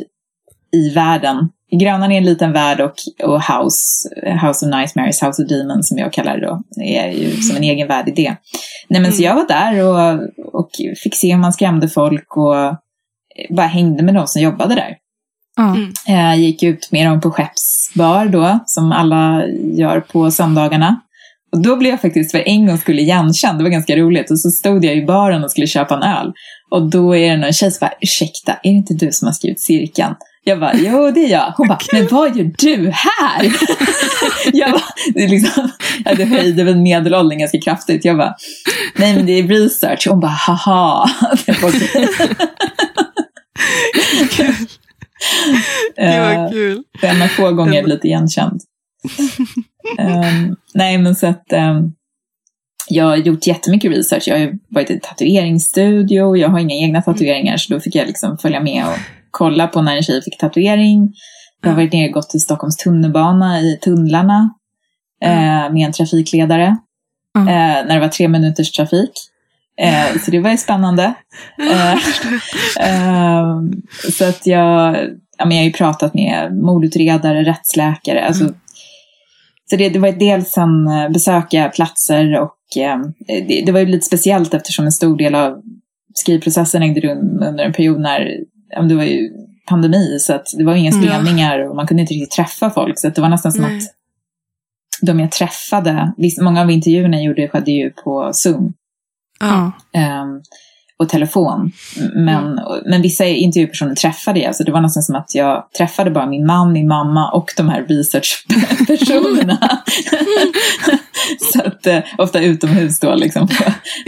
i världen. Grönan är en liten värld och, och House, House of Nightmares, House of Demons som jag kallar det då, är ju som en egen värld i det. Nej men så jag var där och, och fick se hur man skrämde folk och bara hängde med de som jobbade där. Mm. Jag gick ut med dem på Skeppsbar då, som alla gör på söndagarna. Och då blev jag faktiskt för en gång skulle igenkänd, det var ganska roligt. Och så stod jag i baren och skulle köpa en öl. Och då är det någon tjej som bara, ursäkta, är det inte du som har skrivit cirkeln? Jag bara, jo det är jag. Hon bara, men vad gör du här? jag bara, det är liksom, ja, det höjde väl medelåldern ganska kraftigt. Jag bara, nej men det är research. Hon bara, haha. Det var okej. Det var Eh, kul. av få gånger jag lite igenkänd. Ehm, nej, men så att ehm, jag har gjort jättemycket research. Jag har varit i tatueringsstudio, jag har inga egna tatueringar, så då fick jag liksom följa med och kolla på när en tjej fick tatuering. Jag har varit nere och gått till Stockholms tunnelbana i tunnlarna eh, med en trafikledare. Mm. Eh, när det var tre minuters trafik. Eh, så det var ju spännande. Eh, eh, så att jag, ja, men jag har ju pratat med mordutredare, rättsläkare. Alltså, Mm. Så det, det var dels en eh, besöka platser och eh, det, det var ju lite speciellt eftersom en stor del av skrivprocessen ägde rum under en period när det var ju pandemi så att det var inga Mm. spelningar och man kunde inte riktigt träffa folk. Så att det var nästan som Nej. att de jag träffade, många av intervjuerna jag gjorde skedde ju på Zoom Ja. ehm, och telefon. Men, men vissa intervjupersoner träffade jag, så det var nästan som att jag träffade bara min man, min mamma och de här researchpersonerna. så att, eh, ofta utomhus då, liksom på,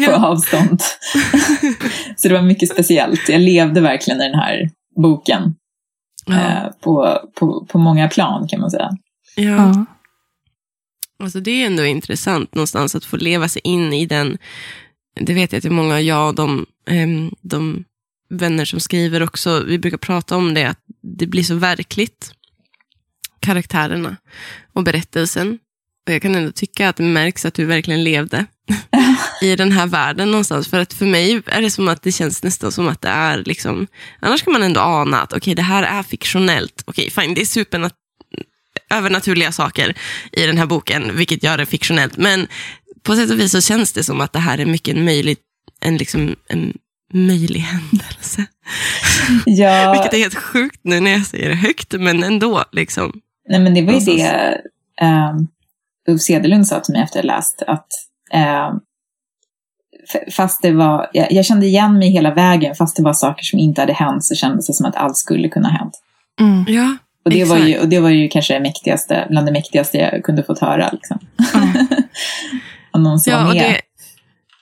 på avstånd. så det var mycket speciellt. Jag levde verkligen i den här boken. Ja. Eh, på, på, på många plan kan man säga. Ja. Ja. Alltså det är ändå intressant någonstans att få leva sig in i den. Det vet jag att många, jag och de, de vänner som skriver också, vi brukar prata om det, att det blir så verkligt. Karaktärerna och berättelsen. Och jag kan ändå tycka att det märks att du verkligen levde i den här världen någonstans. För att för mig är det som att det känns nästan som att det är liksom, annars kan man ändå ana att okej, det här är fiktionellt. Okej, fine, det är supernat övernaturliga saker i den här boken, vilket gör det fiktionellt. Men på sätt och vis så känns det som att det här är mycket en möjlig, en liksom, en möjlig händelse. Ja, Vilket är helt sjukt nu när jag säger det högt, men ändå. Liksom. Nej, men det var ju Någonstans. det um, Ulf Cederlund sa till mig efter jag läst. Att, f- fast det var, jag, jag kände igen mig hela vägen, fast det var saker som inte hade hänt så kändes det som att allt skulle kunna ha hänt. Mm. Ja, Och det, var ju, och det var ju kanske det mäktigaste, bland det mäktigaste jag kunde fått höra. Liksom. Ja. Om någon som ja, var och med.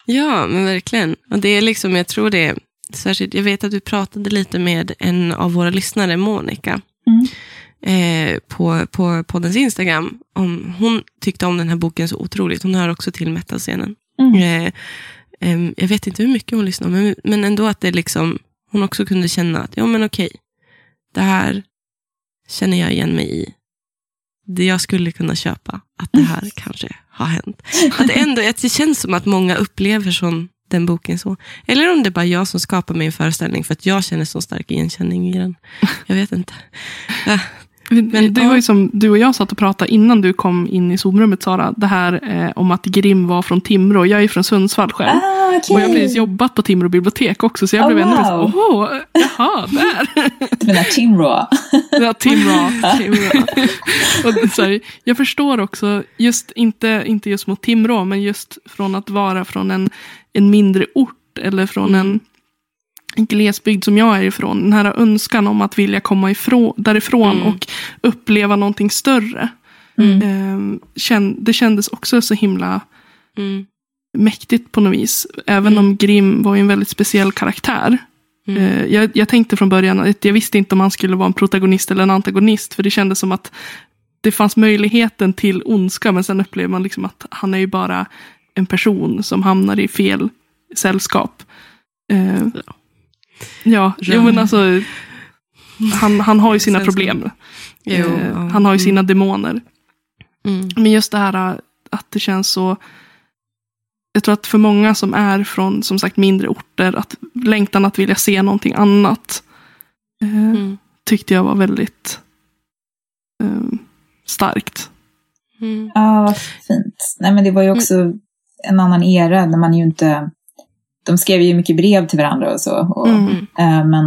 Ja, men verkligen. Och det är liksom, jag tror det, är särskilt, jag vet att du pratade lite med en av våra lyssnare, Monica, Mm. eh, på, på poddens Instagram. Om, hon tyckte om den här boken så otroligt. Hon hör också till metalscenen. Mm. Eh, jag vet inte hur mycket hon lyssnar, men, men ändå att det liksom, hon också kunde känna att, ja men okej, det här känner jag igen mig i. Det jag skulle kunna köpa, att det här kanske har hänt. Att det, ändå, att det känns som att många upplever sån, den boken så. Eller om det är bara jag som skapar min föreställning för att jag känner så stark igenkänning i den. Jag vet inte. Ja, men, det var ju som du och jag satt och pratade innan du kom in i Zoomrummet Sara. Det här eh, om att Grim var från Timrå. Jag är från Sundsvall själv. Ah, okej. Och jag har precis jobbat på Timrå bibliotek också. Så jag Oh, blev mer wow. så, åh, jaha, där. Du menar Timrå? Ja, Timrå. Timrå. Och så här, jag förstår också, just inte, inte just mot Timrå, men just från att vara från en, en mindre ort eller från en, en glesbygd som jag är ifrån. Den här önskan om att vilja komma ifrån, därifrån Mm. och uppleva någonting större. Mm. Eh, känn, det kändes också så himla Mm. mäktigt på något vis. Även Mm. om Grim var en väldigt speciell karaktär. Mm. Eh, jag, jag tänkte från början att jag visste inte om han skulle vara en protagonist eller en antagonist. För det kändes som att det fanns möjligheten till ondska. Men sen upplever man liksom att han är ju bara en person som hamnar i fel sällskap. Eh, ja, jo, men alltså. Han, han har ju sina problem. Jo, Eh, han har ju sina demoner. Mm. Men just det här äh, att det känns så. Jag tror att för många som är från som sagt mindre orter, att längtan att vilja se någonting annat. Eh, Mm. Tyckte jag var väldigt eh, starkt. Mm. Ja, vad fint. Nej, men det var ju också en annan era när man ju inte... De skrev ju mycket brev till varandra och så. Och, Mm. eh, men,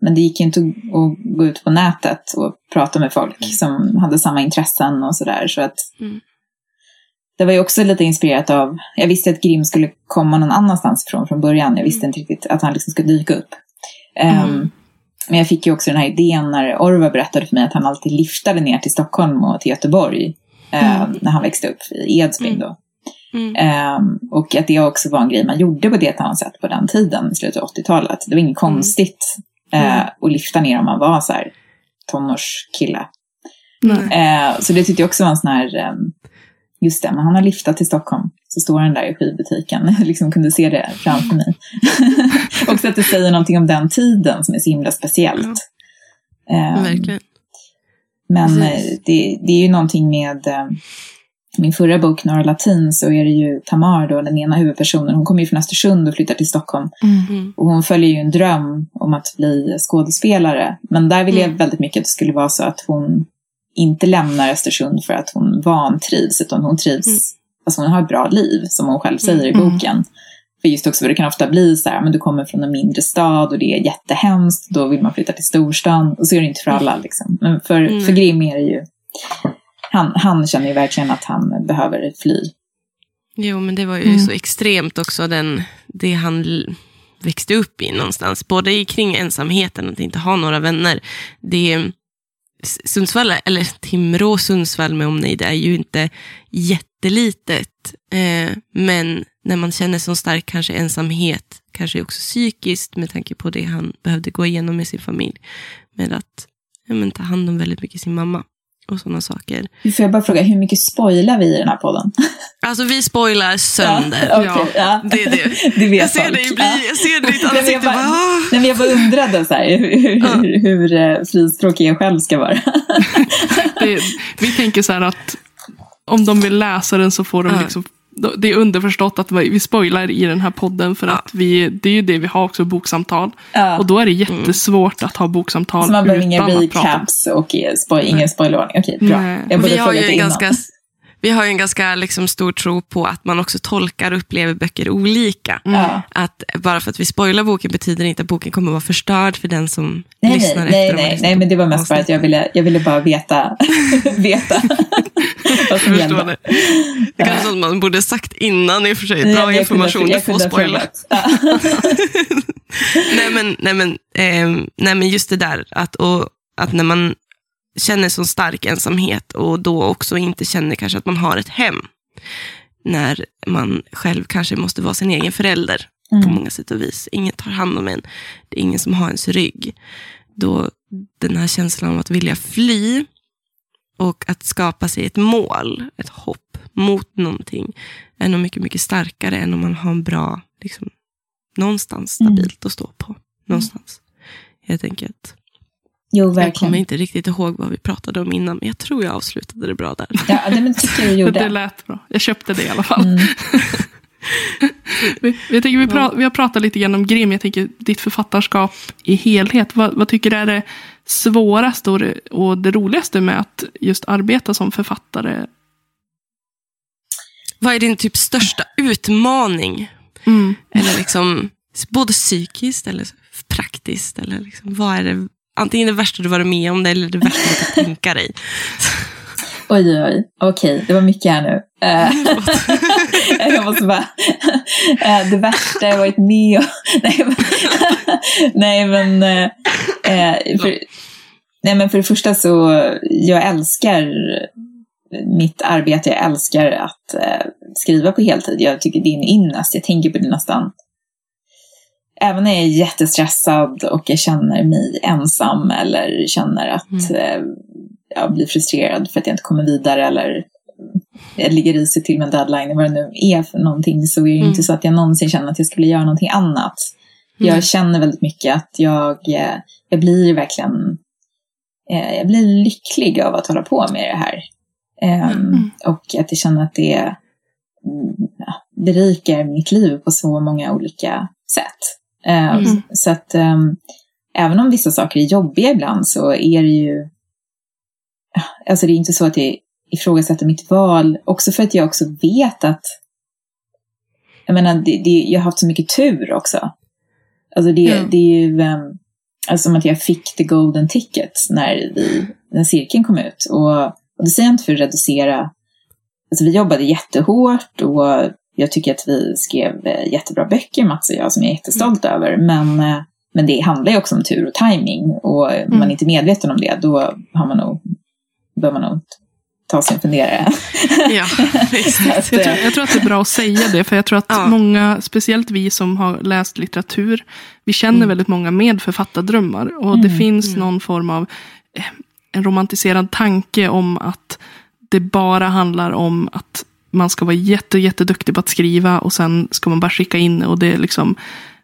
men det gick ju inte att, gå ut på nätet och prata med folk som hade samma intressen och sådär. Så att Mm. det var ju också lite inspirerat av... Jag visste att Grim skulle komma någon annanstans ifrån från början. Jag visste inte riktigt att han liksom skulle dyka upp. Mm. Men jag fick ju också den här idén när Orvar berättade för mig att han alltid liftade ner till Stockholm och till Göteborg. eh, Mm. när han växte upp i Edsbyn Mm. då. Mm. Ehm, och att det också var en grej man gjorde på det ett annat sätt på den tiden, i slutet av 80-talet. Det var inget konstigt eh, Mm. att lyfta ner om man var så här tonårskille. Eh, så det tyckte jag också var en sån här, eh, just det, men han har liftat till Stockholm. Så står han där i skivbutiken, liksom kunde se det framför mig. också att det säger någonting om den tiden som är så himla speciellt. Eh, Verkligen. men eh, det, det är ju någonting med min förra bok, Norra Latin, så är det ju Tamar då, den ena huvudpersonen. Hon kommer ju från Östersund och flyttar till Stockholm. Mm. Och hon följer ju en dröm om att bli skådespelare. Men där ville jag Mm. väldigt mycket att det skulle vara så att hon inte lämnar Östersund för att hon vantrivs, utan hon trivs, Mm. alltså hon har ett bra liv, som hon själv säger i Mm. boken. För just också, för det kan ofta bli så här, men du kommer från en mindre stad och det är jättehemskt, då vill man flytta till storstan. Och så är det inte för alla liksom. Men för, Mm. för Grimm är det ju, han, han känner ju verkligen att han behöver fly. Jo, men det var ju Mm. så extremt också, den, det han växte upp i någonstans. Både i kring ensamheten, att inte ha några vänner. Det, Sundsvall, eller Timrå och Sundsvall med omnejd, är ju inte jättelitet. Eh, men när man känner så stark kanske ensamhet, kanske också psykiskt med tanke på det han behövde gå igenom med sin familj. Med att ja, men, ta hand om väldigt mycket sin mamma och sådana saker. Får jag bara fråga, hur mycket spoilar vi i den här podden? Alltså vi spoilar sönder. Ja, okej, ja. Det är det. det vet Jag ser folk. dig bli, Ja. jag ser ditt men jag ansikte bara- bara, "Ah." Nej, men jag bara undrade så här, hur, hur, hur eh, frispråkig jag själv ska vara. Det, vi tänker så här att om de vill läsa den så får de Ja. liksom det är underförstått att vi spoilar i den här podden för Ja. att vi, det är ju det vi har också, boksamtal. Ja. Och då är det jättesvårt att ha boksamtal Så man behöver inga utan att prata. recaps och eh, spoil, ingen spoilerordning. Okej, bra. Nej. Jag borde vi har ju innan. ganska, vi har ju en ganska liksom stor tro på att man också tolkar och upplever böcker olika. Ja. Att bara för att vi spoilar boken betyder inte att boken kommer att vara förstörd för den som Nej, lyssnar nej, nej, efter nej, nej, på men det var mest bara att jag ville, jag ville bara veta, veta vad som gällde. det. Det är kanske sånt man borde sagt innan i och för sig. Nej, Bra kunde- information, du får spoila. nej, men, nej, men, ehm, nej men just det där att, och, att när man känner så stark ensamhet och då också inte känner kanske att man har ett hem. När man själv kanske måste vara sin egen förälder på Mm. många sätt och vis. Ingen tar hand om en. Det är ingen som har ens rygg. Då den här känslan av att vilja fly och att skapa sig ett mål, ett hopp mot någonting är nog mycket, mycket starkare än om man har en bra, liksom, någonstans Mm. stabilt att stå på. Någonstans. Helt enkelt. Jo, Jag kommer verkligen. inte riktigt ihåg vad vi pratade om innan, men jag tror jag avslutade det bra där. Ja, det men tycker jag du Det gjorde. lät bra. Jag köpte det i alla fall. Mm. Vi, jag tänker, vi, pra, vi har pratat lite grann om Grimm. Jag tänker ditt författarskap i helhet. Vad, vad tycker du är det svåraste och det, och det roligaste med att just arbeta som författare? Vad är din typ största utmaning? Mm. Eller liksom, både psykiskt eller praktiskt? Eller liksom, vad är det, antingen det värsta du varit med om det, eller det värsta du kan tänka dig. Oj, oj, oj. Okej, det var mycket här nu. Eh, jag måste bara... Eh, det värsta jag varit med om... Nej, men... Nej, men... Eh, för... Nej, men för det första så, jag älskar mitt arbete. Jag älskar att skriva på heltid. Jag tycker det är en ynnest. Jag tänker på det nästan Även när jag är jättestressad och jag känner mig ensam eller känner att Mm. eh, jag blir frustrerad för att jag inte kommer vidare eller jag ligger risigt till med en deadline, vad det nu är för någonting, så är det Mm. inte så att jag någonsin känner att jag skulle göra någonting annat. Mm. Jag känner väldigt mycket att jag, eh, jag blir verkligen eh, jag blir lycklig av att hålla på med det här. Ehm, Mm. Och att jag känner att det mm, berikar mitt liv på så många olika sätt. Ehm, Mm. Så att ehm, även om vissa saker är jobbiga ibland så är det ju Alltså det är inte så att jag ifrågasätter mitt val, också för att jag också vet att jag menar, det, det, jag har haft så mycket tur också. Alltså det, Ja. det är ju um, alltså som att jag fick the golden ticket när, vi, när cirkeln kom ut. Och, och det säger jag inte för att reducera. Alltså vi jobbade jättehårt och jag tycker att vi skrev eh, jättebra böcker, Mats och jag, som jag är jättestolt över. Men, eh, men det handlar ju också om tur och timing och är man Mm. inte medveten om det, då har man nog, bör man nog ta sig en funderare. Ja, exakt. Jag tror, eh, jag tror att det är bra att säga det, för jag tror att Ja. många, speciellt vi som har läst litteratur, vi känner Mm. väldigt många med författardrömmar. Och det Mm. finns Mm. någon form av en romantiserad tanke om att det bara handlar om att man ska vara jätte, jätteduktig på att skriva och sen ska man bara skicka in och det är liksom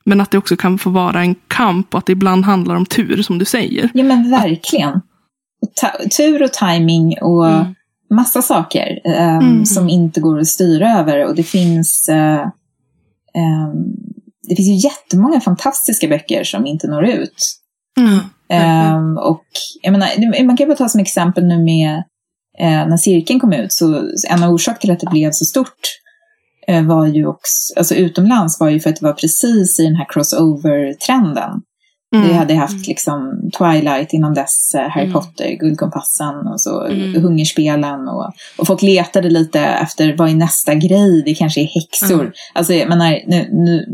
men att det också kan få vara en kamp och att det ibland handlar om tur som du säger. Ja men verkligen. Ta tur och timing och mm. massa saker um, mm. som inte går att styra över. Och det finns, uh, um, det finns ju jättemånga fantastiska böcker som inte når ut. Mm. Um, och jag menar, man kan bara ta som exempel nu med uh, när cirkeln kom ut. Så en av orsakerna till att det blev så stort uh, var ju också, alltså utomlands var ju för att det var precis i den här crossover-trenden. Mm. Vi hade haft liksom Twilight innan dess, eh, Harry mm. Potter, Guldkompassen och så mm. Hungerspelen. Och, och folk letade lite efter vad är nästa grej, det kanske är häxor. Mm. Alltså jag menar, nu, nu,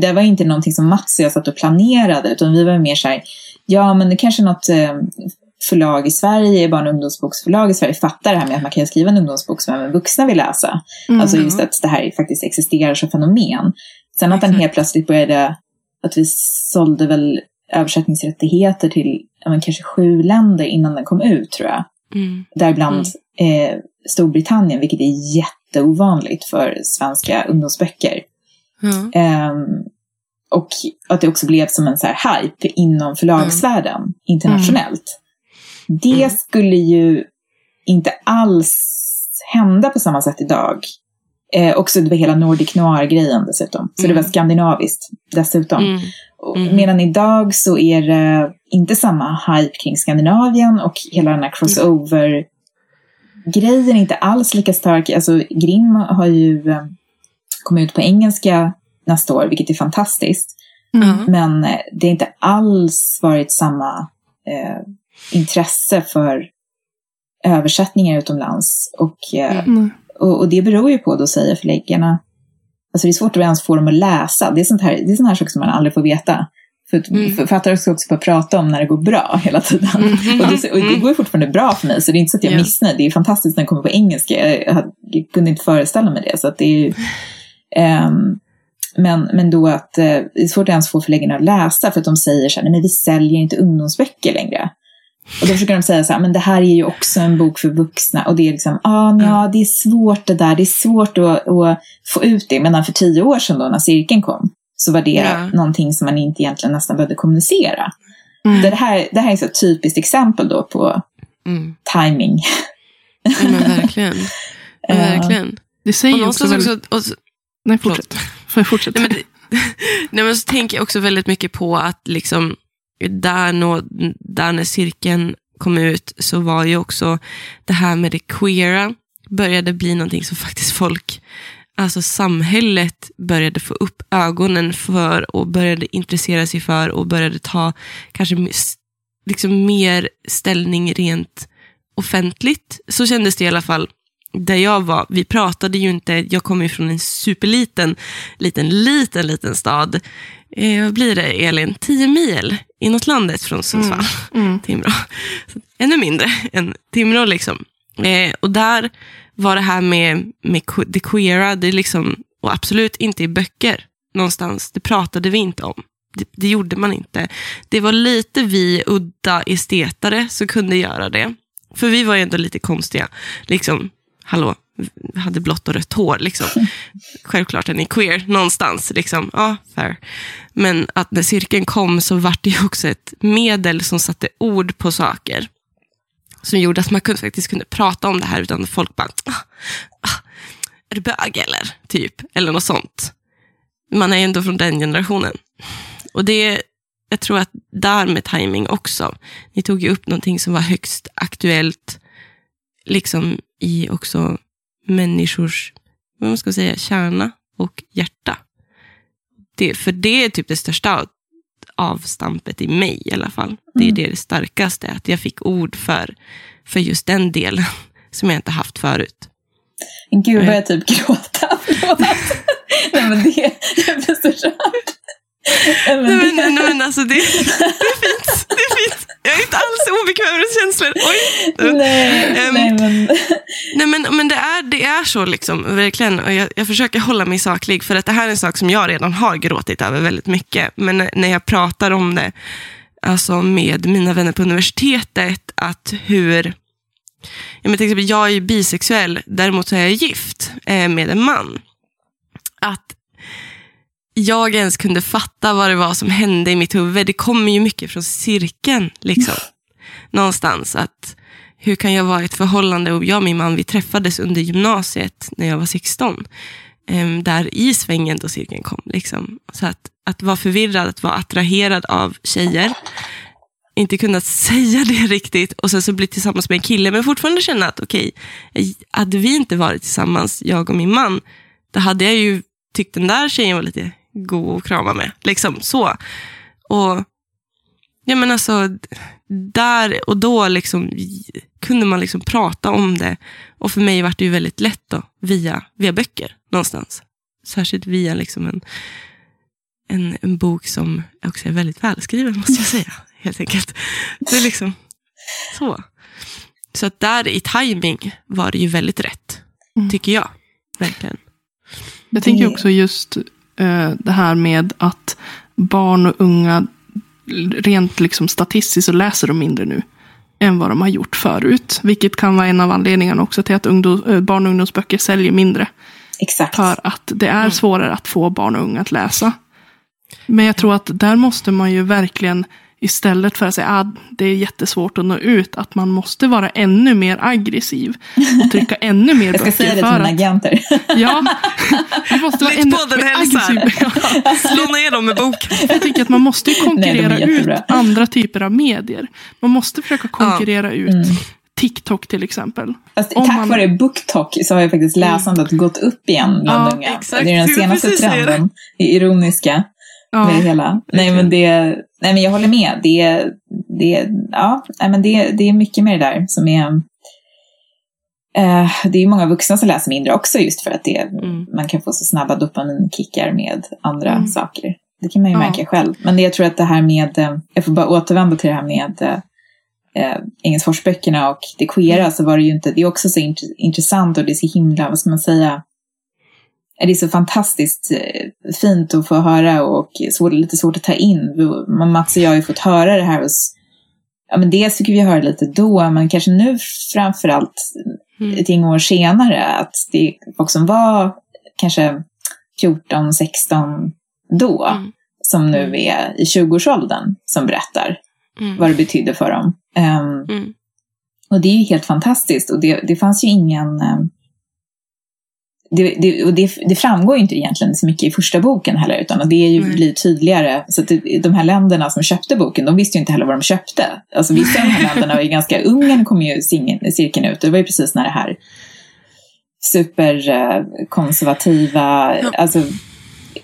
det var inte någonting som Mats och jag satt och planerade, utan vi var mer så här, ja men det kanske är något eh, förlag i Sverige, barn och ungdomsboksförlag i Sverige fattar det här med att man kan skriva en ungdomsbok som även vuxna vill läsa. Mm. Alltså just att det här faktiskt existerar som fenomen. Sen att den helt plötsligt började, att vi sålde väl översättningsrättigheter till men, kanske sju länder innan den kom ut tror jag. Mm. Däribland mm. Eh, Storbritannien, vilket är jätteovanligt för svenska ungdomsböcker. Mm. Eh, och att det också blev som en så här hype inom förlagsvärlden mm. internationellt. Det mm. skulle ju inte alls hända på samma sätt idag. Eh, också det var hela Nordic Noir-grejen dessutom. Så det var mm. skandinaviskt dessutom. Mm. Medan idag så är det inte samma hype kring Skandinavien och hela den här crossover-grejen är inte alls lika stark. Alltså Grimm har ju eh, kommit ut på engelska nästa år, vilket är fantastiskt. Mm. Men eh, det har inte alls varit samma eh, intresse för översättningar utomlands. Och, eh, mm. och, och, det beror ju på, då säger förläggarna, Alltså det är svårt att ens få dem att läsa. Det är sånt här, det är sånt här saker som man aldrig får veta. För mm. författare ska också bara prata om när det går bra hela tiden. Mm. Och, det, och, det, går ju fortfarande bra för mig, så det är inte så att jag är yeah. missnöjd. Det är fantastiskt när det kommer på engelska. Jag, jag, jag, kunde inte föreställa mig det. Så att det är ju, um, men, men då att uh, det är svårt att ens få förläggarna att läsa för att de säger så här, nej men vi säljer inte ungdomsböcker längre. Och då försöker de säga så här, men det här är ju också en bok för vuxna. Och det är liksom, ah, ja, mm. det är svårt det där, det är svårt att, att få ut det. Men för tio år sedan då när cirkeln kom, så var det ja. någonting som man inte egentligen nästan behövde kommunicera. Mm. Det, här, det här är ett typiskt exempel då på mm. timing. Ja, men verkligen. Ja, verkligen. Det säger också, väldigt... också, också Nej, fortsätt. fortsätt. Nej, men, nej, men så tänker jag också väldigt mycket på att liksom där, nå, där när cirkeln kom ut så var ju också det här med det queera började bli någonting som faktiskt folk, alltså samhället började få upp ögonen för och började intressera sig för och började ta kanske liksom mer ställning rent offentligt. Så kändes det i alla fall där jag var, vi pratade ju inte, jag kommer ju från en superliten, liten, liten, liten stad. Eh, vad blir det Elin? Tio mil inåt landet från Sundsvall. Mm. Mm. Timrå. Så, ännu mindre än Timrå liksom. Eh, och där var det här med, med det queera, det liksom, och absolut inte i böcker någonstans, det pratade vi inte om. Det, det gjorde man inte. Det var lite vi udda estetare som kunde göra det. För vi var ju ändå lite konstiga. Liksom, hallå, hade blått och rött hår. Liksom. Självklart är ni queer någonstans. Liksom. Ja, fair. Men att när cirkeln kom så var det också ett medel som satte ord på saker. Som gjorde att man faktiskt kunde prata om det här utan att folk bara, ah, ah, är du bög eller? Typ, eller något sånt. Man är ändå från den generationen. Och det, jag tror att där med timing också. Ni tog ju upp någonting som var högst aktuellt liksom i också människors vad man ska säga, kärna och hjärta. Det, för det är typ det största avstampet i mig i alla fall. Det är mm. det, det starkaste, att jag fick ord för, för just den delen som jag inte haft förut. Gud, vad jag typ gråta. Nej, men det, jag blir så rörd. Nej, men, nej, men alltså det, det är fint. Det är fint. Jag är inte alls obekväm med känslor. Oj. Nej, um, nej, men... nej men, men det, är, det är så liksom, verkligen. Och jag, jag försöker hålla mig saklig, för att det här är en sak som jag redan har gråtit över väldigt mycket. Men när jag pratar om det alltså med mina vänner på universitetet, att hur... Ja, men till exempel, jag är bisexuell, däremot så är jag gift eh, med en man. Att jag ens kunde fatta vad det var som hände i mitt huvud. Det kommer ju mycket från cirkeln. Liksom. Någonstans. att Hur kan jag vara i ett förhållande? Och jag och min man vi träffades under gymnasiet när jag var 16. Um, där i svängen då cirkeln kom. Liksom. Så att, att vara förvirrad, att vara attraherad av tjejer. Inte kunnat säga det riktigt och sen så bli tillsammans med en kille. Men fortfarande känna att okej, okay, hade vi inte varit tillsammans, jag och min man, då hade jag ju tyckt den där tjejen var lite god att krama med. Liksom så. Och ja men alltså, där och då liksom, kunde man liksom prata om det. Och för mig var det ju väldigt lätt då, via, via böcker någonstans. Särskilt via liksom en, en, en bok som också är väldigt välskriven, måste jag säga. Helt enkelt. Det är liksom så. Så att där i timing var det ju väldigt rätt, mm. tycker jag. Verkligen. Jag tänker också just det här med att barn och unga, rent liksom statistiskt så läser de mindre nu än vad de har gjort förut. Vilket kan vara en av anledningarna också till att ungdom, uh, barn och ungdomsböcker säljer mindre. Exakt. För att det är mm. svårare att få barn och unga att läsa. Men jag tror att där måste man ju verkligen Istället för att säga att ah, det är jättesvårt att nå ut, att man måste vara ännu mer aggressiv och trycka ännu mer böcker. Jag ska säga det till mina agenter. Ja, vi måste vara ännu mer aggressiv. Slå ner dem med bok. Jag tycker att man måste konkurrera Nej, ut andra typer av medier. Man måste försöka konkurrera ja. ut mm. TikTok till exempel. Fast tack man... vare BookTok så har ju faktiskt läsandet mm. gått upp igen bland ja, unga. Exakt. Det är den senaste trenden, det ironiska ja. med hela. Nej men, det, nej men jag håller med. Det, det, ja, nej, men det, det är mycket med det där som är eh, det är många vuxna som läser mindre också just för att det, mm. man kan få så snabba dopaminkickar med andra mm. saker. Det kan man ju ja. märka själv. Men det, jag tror att det här med, jag får bara återvända till det här med eh, Engelsforsböckerna och det queera mm. så var det ju inte, det är också så int intressant och det är så himla, vad ska man säga, det är så fantastiskt eh, fint att få höra och så, lite svårt att ta in. Mats och jag har ju fått höra det här hos, ja men dels fick vi höra lite då, men kanske nu framförallt mm. ett gäng år senare, att det är folk som var kanske 14, 16 då, mm. som nu mm. är i 20-årsåldern, som berättar mm. vad det betydde för dem. Um, och det är ju helt fantastiskt och det, det fanns ju ingen um, det, det, och det, det, framgår ju inte egentligen så mycket i första boken heller, utan det är ju, blir tydligare. Så att de här länderna som köpte boken, de visste ju inte heller vad de köpte. Alltså vissa av de här länderna var ju ganska, Ungern kom ju cirkeln ut, det var ju precis när det här superkonservativa, ja. alltså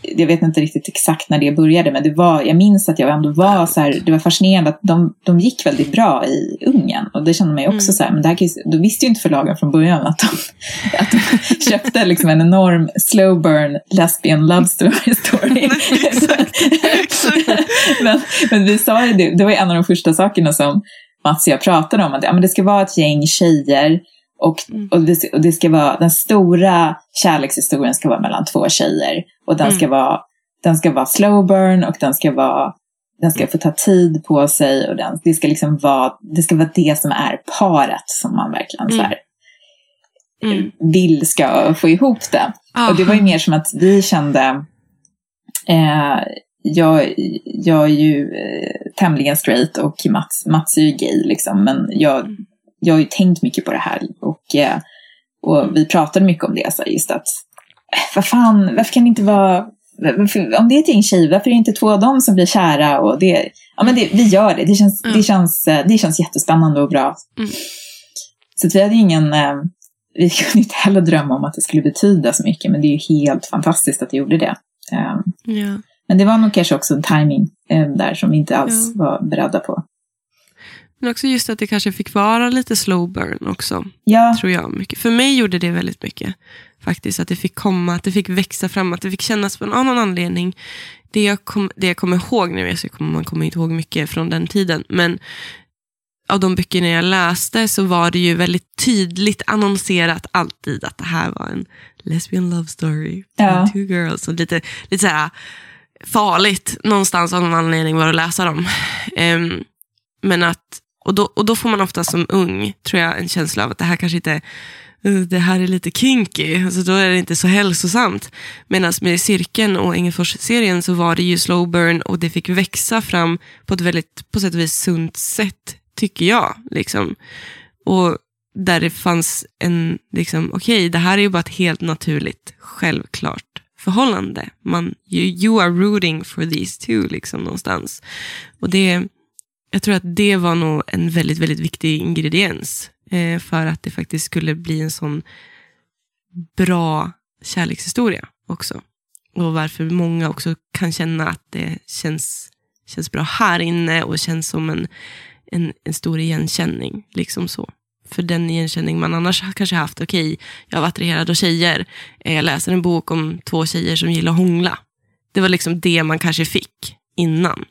jag vet inte riktigt exakt när det började, men det var, jag minns att jag ändå var så här, det var fascinerande att de, de gick väldigt bra i Ungern. Och det kände man ju också mm. så här, men det här, då visste ju inte förlagen från början att de, att de köpte liksom en enorm slow burn lesbian love story. story. men, men vi sa ju det, det var en av de första sakerna som Mats och jag pratade om, att ja, men det ska vara ett gäng tjejer och, mm. och, det, och, det, ska vara, den stora kärlekshistorien ska vara mellan två tjejer. Och den, mm. ska vara, den ska vara slow burn och den ska, vara, den ska få ta tid på sig. Och den, det, ska liksom vara, det ska vara det som är paret som man verkligen mm. så här, mm. vill ska få ihop det. Oh. Och det var ju mer som att vi kände, eh, jag, jag är ju eh, tämligen straight och Mats, Mats är ju gay liksom, men jag mm jag har ju tänkt mycket på det här och, eh, och vi pratade mycket om det. Så just att, eh, vad fan, varför kan det inte vara, varför, om det är ett gäng tjejer, varför är det inte två av dem som blir kära? Och det, ja, men det, vi gör det. Det känns, mm. det, känns, eh, det känns jättespännande och bra. Mm. Så vi hade ingen, vi kunde inte heller drömma om att det skulle betyda så mycket, men det är ju helt fantastiskt att det gjorde det. Ja. Men det var nog kanske också en timing där som vi inte alls ja. var beredda på. Men också just att det kanske fick vara lite slow burn också. Ja. Tror jag. Mycket. För mig gjorde det väldigt mycket. Faktiskt att det fick komma, att det fick växa fram, att det fick kännas på en annan anledning. Det jag, kom, det jag kommer ihåg nu, så kommer, man kommer inte ihåg mycket från den tiden, men av de böckerna jag läste så var det ju väldigt tydligt annonserat alltid att det här var en lesbian love story. Ja. Two girls. Och lite, lite så farligt någonstans av någon anledning var att läsa dem. Ehm, men att, och då, och då får man ofta som ung, tror jag, en känsla av att det här kanske inte eh, det här är lite kinky, alltså då är det inte så hälsosamt. Medan med Cirkeln och Engelfors-serien så var det ju slow burn och det fick växa fram på ett väldigt, på sätt och vis sunt sätt, tycker jag. Liksom. Och där det fanns en, liksom, okej, det här är ju bara ett helt naturligt, självklart förhållande. Man, you, you are rooting for these two, liksom någonstans. Och det, jag tror att det var nog en väldigt, väldigt viktig ingrediens eh, för att det faktiskt skulle bli en sån bra kärlekshistoria också. Och varför många också kan känna att det känns, känns bra här inne och känns som en, en, en stor igenkänning. Liksom så. För den igenkänning man annars kanske haft, okej, jag var attraherad av tjejer, eh, jag läser en bok om två tjejer som gillar att hångla. Det var liksom det man kanske fick innan.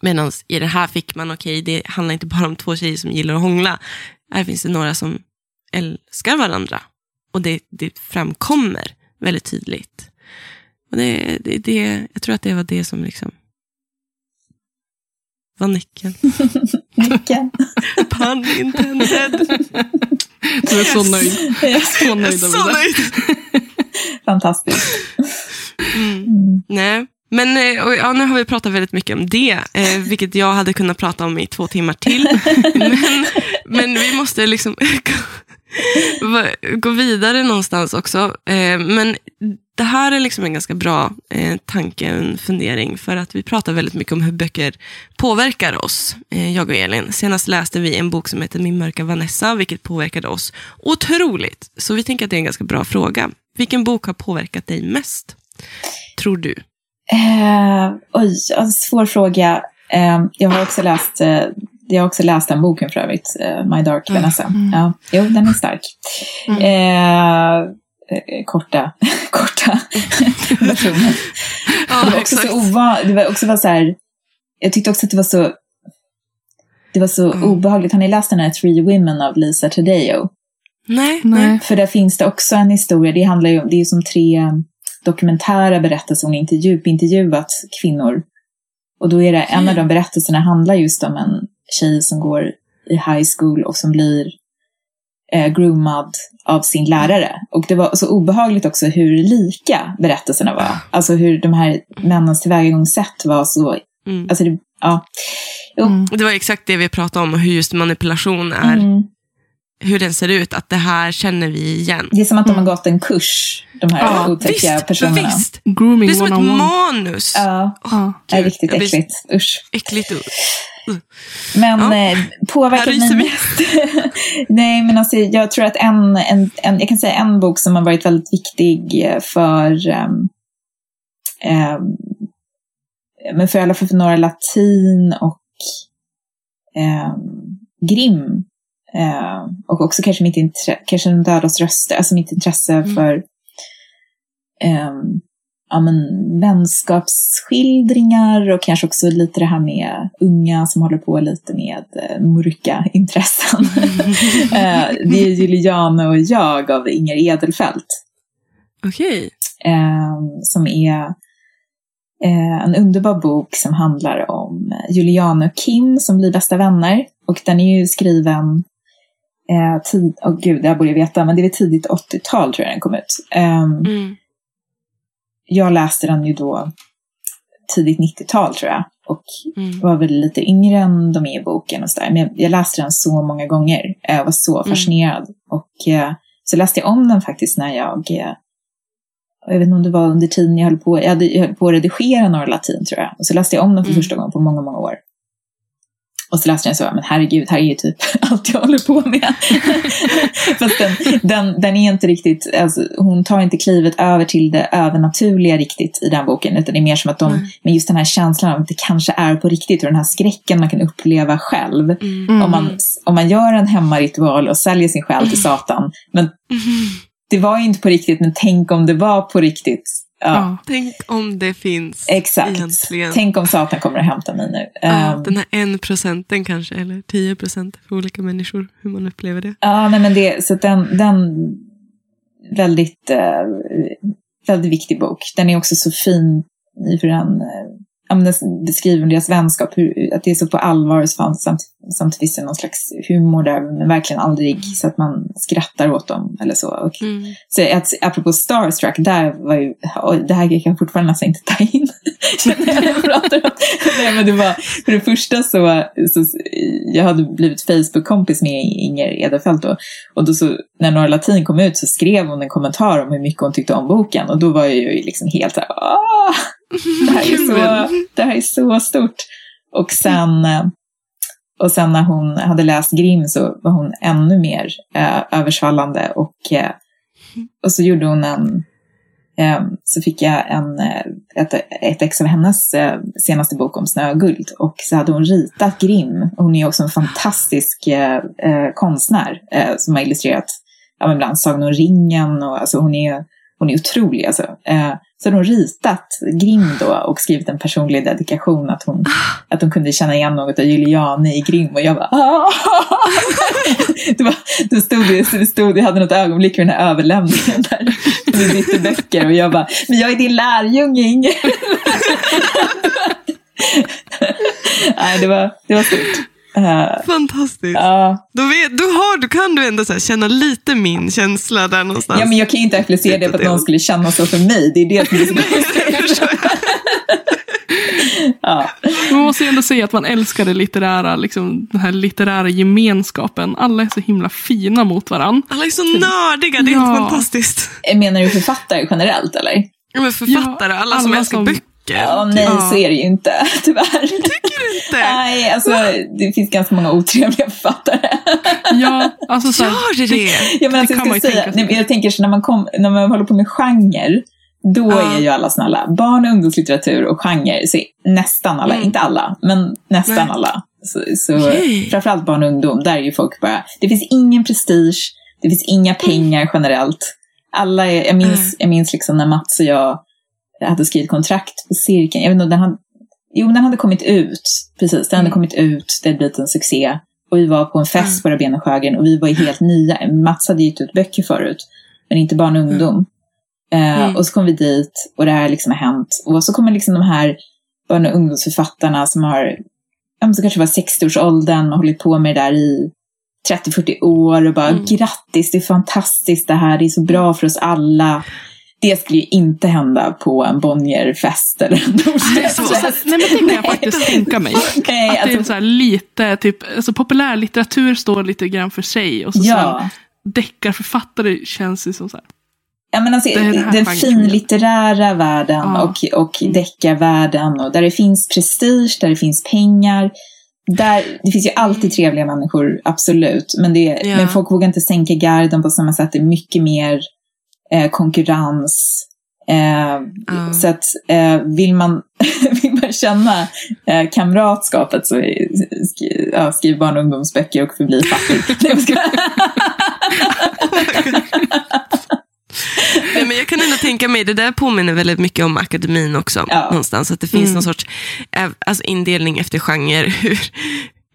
Medan i det här fick man, okej, det handlar inte bara om två tjejer som gillar att hångla. Här finns det några som älskar varandra. Och det, det framkommer väldigt tydligt. Och det, det, det, jag tror att det var det som liksom var nyckeln. Nyckeln. Pun intended. Du är så nöjd. Så nöjd Så nöjd. Fantastiskt. Mm. Mm. Nej, men eh, ja, nu har vi pratat väldigt mycket om det, eh, vilket jag hade kunnat prata om i två timmar till. men, men vi måste liksom gå vidare någonstans också. Eh, men det här är liksom en ganska bra eh, tanke, en fundering, för att vi pratar väldigt mycket om hur böcker påverkar oss, eh, jag och Elin. Senast läste vi en bok som heter Min mörka Vanessa, vilket påverkade oss otroligt. Så vi tänker att det är en ganska bra fråga. Vilken bok har påverkat dig mest, tror du? Eh, oj, ja, svår fråga. Eh, jag har också läst eh, jag har också läst den boken för övrigt, eh, My Dark Vanessa. Mm. Ja, jo, den är stark. Mm. Eh, eh, korta, korta versioner. Ja, det var också så ovanligt. Det var också var så här, jag tyckte också att det var så, det var så Mm. obehagligt. Har ni läst den här Three Women av Lisa Tadeo? Nej, nej. För där finns det också en historia, det handlar ju om, det är ju som tre dokumentära berättelser, hon har intervju, intervjuat kvinnor. Och då är det, en av de berättelserna handlar just om en tjej som går i high school och som blir eh, groomad av sin lärare. Och det var så obehagligt också hur lika berättelserna var. Alltså hur de här männens tillvägagångssätt var så, Mm. alltså det, ja. Mm. Det var exakt det vi pratade om, hur just manipulation är, Mm. Hur den ser ut, att det här känner vi igen. Det är som att de har gått en kurs, de här Ja, otäcka visst, personerna. visst. Grooming Det är som ett 101. manus. Ja, Ja. det är riktigt jag äckligt. Usch. Äckligt. Men Ja. eh, ryser mig. Nej, men alltså, jag tror att en, en, en, jag kan säga en bok som har varit väldigt viktig eh, för, um, men för i alla fall för Norra Latin och um, Grimm. Eh, och också kanske mitt intresse, kanske de dödas röster, alltså mitt intresse Mm. för um, ja, men, vänskapsskildringar och kanske också lite det här med unga som håller på lite med eh, mörka intressen. eh, det är Juliana och jag av Inger Edelfelt Okej. eh, som är eh, en underbar bok som handlar om Juliana och Kim som blir bästa vänner. Och den är ju skriven eh, tid, oh gud, här borde jag veta, men det är väl tidigt 80-tal tror jag den kom ut. Ehm, Mm. jag läste den ju då tidigt 90-tal tror jag. Och Mm. var väl lite yngre än de är i boken och sådär. Men jag, jag läste den så många gånger. Jag var så Mm. fascinerad. Och eh, så läste jag om den faktiskt när jag, eh, jag vet inte om det var under tiden jag höll på, jag, hade, jag höll på att redigera Norra Latin tror jag. Och så läste jag om den för Mm. första gången på många, många år. Och så läste jag så, men herregud, här är ju typ allt jag håller på med. Fast den, den, den är inte riktigt, alltså, hon tar inte klivet över till det övernaturliga riktigt i den boken. Utan det är mer som att de, Nej. med just den här känslan av att det kanske är på riktigt och den här skräcken man kan uppleva själv. Mm. Mm. Om, man, om man gör en hemmaritual och säljer sin själ till Satan. Men Mm. det var ju inte på riktigt, men tänk om det var på riktigt. Ja. Tänk om det finns exakt. egentligen. Tänk om Satan kommer att hämta mig nu. Ja, Ehm, den här en procenten kanske, eller 10 procent för olika människor, hur man upplever det. Ja, nej, men det, så den, den väldigt, eh, väldigt viktig bok. Den är också så fin i för den, beskriver deras vänskap, hur, att det är så på allvar och samt, samt, samtidigt finns det någon slags humor där, men verkligen aldrig så att man skrattar åt dem eller så. Och, Mm. Så att, apropå Starstruck, där var ju, det här kan jag fortfarande nästan inte ta in. Nej, men det var, för det första så, så, jag hade blivit Facebook-kompis med Inger Edelfelt då. Och då så, när Norra Latin kom ut så skrev hon en kommentar om hur mycket hon tyckte om boken. Och då var jag ju liksom helt så här, "Åh, det här är så, det här är så stort. Och sen, eh, och sen när hon hade läst Grimm så var hon ännu mer eh, översvallande. Och, eh, och så gjorde hon en, eh, så fick jag en, eh, ett, ett ex av hennes eh, senaste bok om snö och guld. Och så hade hon ritat Grimm. Hon är också en fantastisk konstnär som har illustrerat ja, bland Sagan om ringen. Och, alltså, hon, är, hon är otrolig. Alltså. Eh, så hade hon ritat Grimm då och skrivit en personlig dedikation att hon, att hon kunde känna igen något av Juliane i Grimm. Och jag bara "Ah!" det var, stod det, stod, jag hade något ögonblick med den här överlämningen där. Vi bytte böcker och jag bara, men jag är din lärjunge Inger. Nej, det var, det var stort. Eh, Fantastiskt. ja. Då, vet, då, har, då kan du ändå så här känna lite min känsla där någonstans. ja, men jag kan ju inte applicera det på att någon skulle känna så för mig. Det är det som är så ja. Man måste ju ändå säga att man älskar det litterära, liksom, den här litterära gemenskapen. Alla är så himla fina mot varandra. Alla är så nördiga, det är Ja. helt fantastiskt. Menar du författare generellt eller? Ja, men författare, Ja, alla, som alla älskar som- böcker. Ja, nej, Ja. så är det ju inte, tyvärr. Tycker du inte? Nej, alltså det finns ganska många otrevliga författare. Ja, alltså så Gör det det? Ja, men alltså, Det jag, ska säga, nej, jag tänker så när man, kom, när man håller på med genre, då Ja. är ju alla snälla. Barn och ungdomslitteratur och genre, så nästan alla, Mm. inte alla, men nästan Nej. alla. Så, så framförallt barn och ungdom, där är ju folk bara, det finns ingen prestige, det finns inga pengar generellt. Alla är, jag minns, Mm. jag minns liksom när Mats och jag hade skrivit kontrakt på cirkeln, jag vet inte, den hade, jo den hade kommit ut, precis, den hade Mm. kommit ut, det hade blivit en succé. Och vi var på en fest Mm. på Rabén och Sjögren och vi var ju helt nya. Mats hade gett ut böcker förut, men inte barn och ungdom. Eh, Mm. och så kom vi dit och det här liksom har hänt. Och så kommer liksom de här barn och ungdomsförfattarna som har, ja, men som kanske var 60-årsåldern och hållit på med det där i 30-40 år och bara Mm. grattis, det är fantastiskt det här, det är så bra för oss alla. Det skulle ju inte hända på en Bonnierfest eller en Norstedtsfest. Nej, men det kan jag faktiskt tänka mig. Nej, Att det är alltså, så här lite, typ, alltså populärlitteratur står lite grann för sig. Och så sen ja. deckarförfattare känns ju som så här. Ja, men alltså, den den finlitterära världen Ja. och, och Mm. deckarvärlden och där det finns prestige, där det finns pengar. Där, det finns ju alltid trevliga människor, absolut. Men, det, Ja. men folk vågar inte sänka garden på samma sätt. Det är mycket mer eh, konkurrens. Eh, Ja. Så att eh, vill, man, vill man känna eh, kamratskapet så är- sk, ja, skriv barn och ungdomsböcker och förbli fattig. Nej, men jag kan ändå tänka mig, det där påminner väldigt mycket om akademin också. Ja. Någonstans, att det finns Mm. någon sorts eh, alltså indelning efter genre. Hur,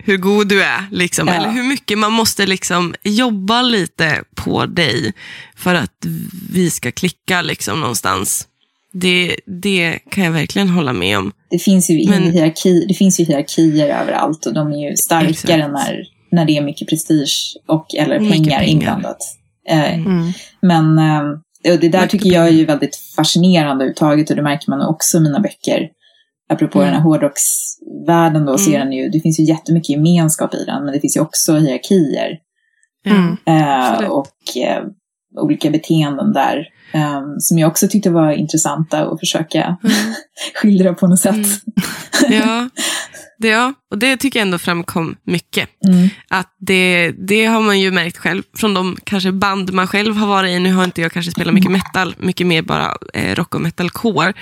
hur god du är, liksom. Ja. eller hur mycket man måste liksom jobba lite på dig för att vi ska klicka liksom, någonstans. Det, det kan jag verkligen hålla med om. Det finns ju, Men- hierarki, det finns ju hierarkier överallt och de är ju starkare Exakt. när, när det är mycket prestige och eller Mycket pengar, pengar. inblandat. Eh, Mm. Men eh, och det där och tycker jag är ju väldigt fascinerande överhuvudtaget och det märker man också i mina böcker. Apropå Mm. den här hårdrocksvärlden då, så är Mm. den ju, det finns ju jättemycket gemenskap i den, men det finns ju också hierarkier. Ja. Mm. Eh, och eh, olika beteenden där. eh, som jag också tyckte var intressanta att försöka Mm. skildra på något sätt. Mm. Ja, det, ja, och det tycker jag ändå framkom mycket. Mm. Att det, det har man ju märkt själv från de kanske band man själv har varit i. Nu har inte jag kanske spelat mycket metal, mycket mer bara eh, rock och metalcore.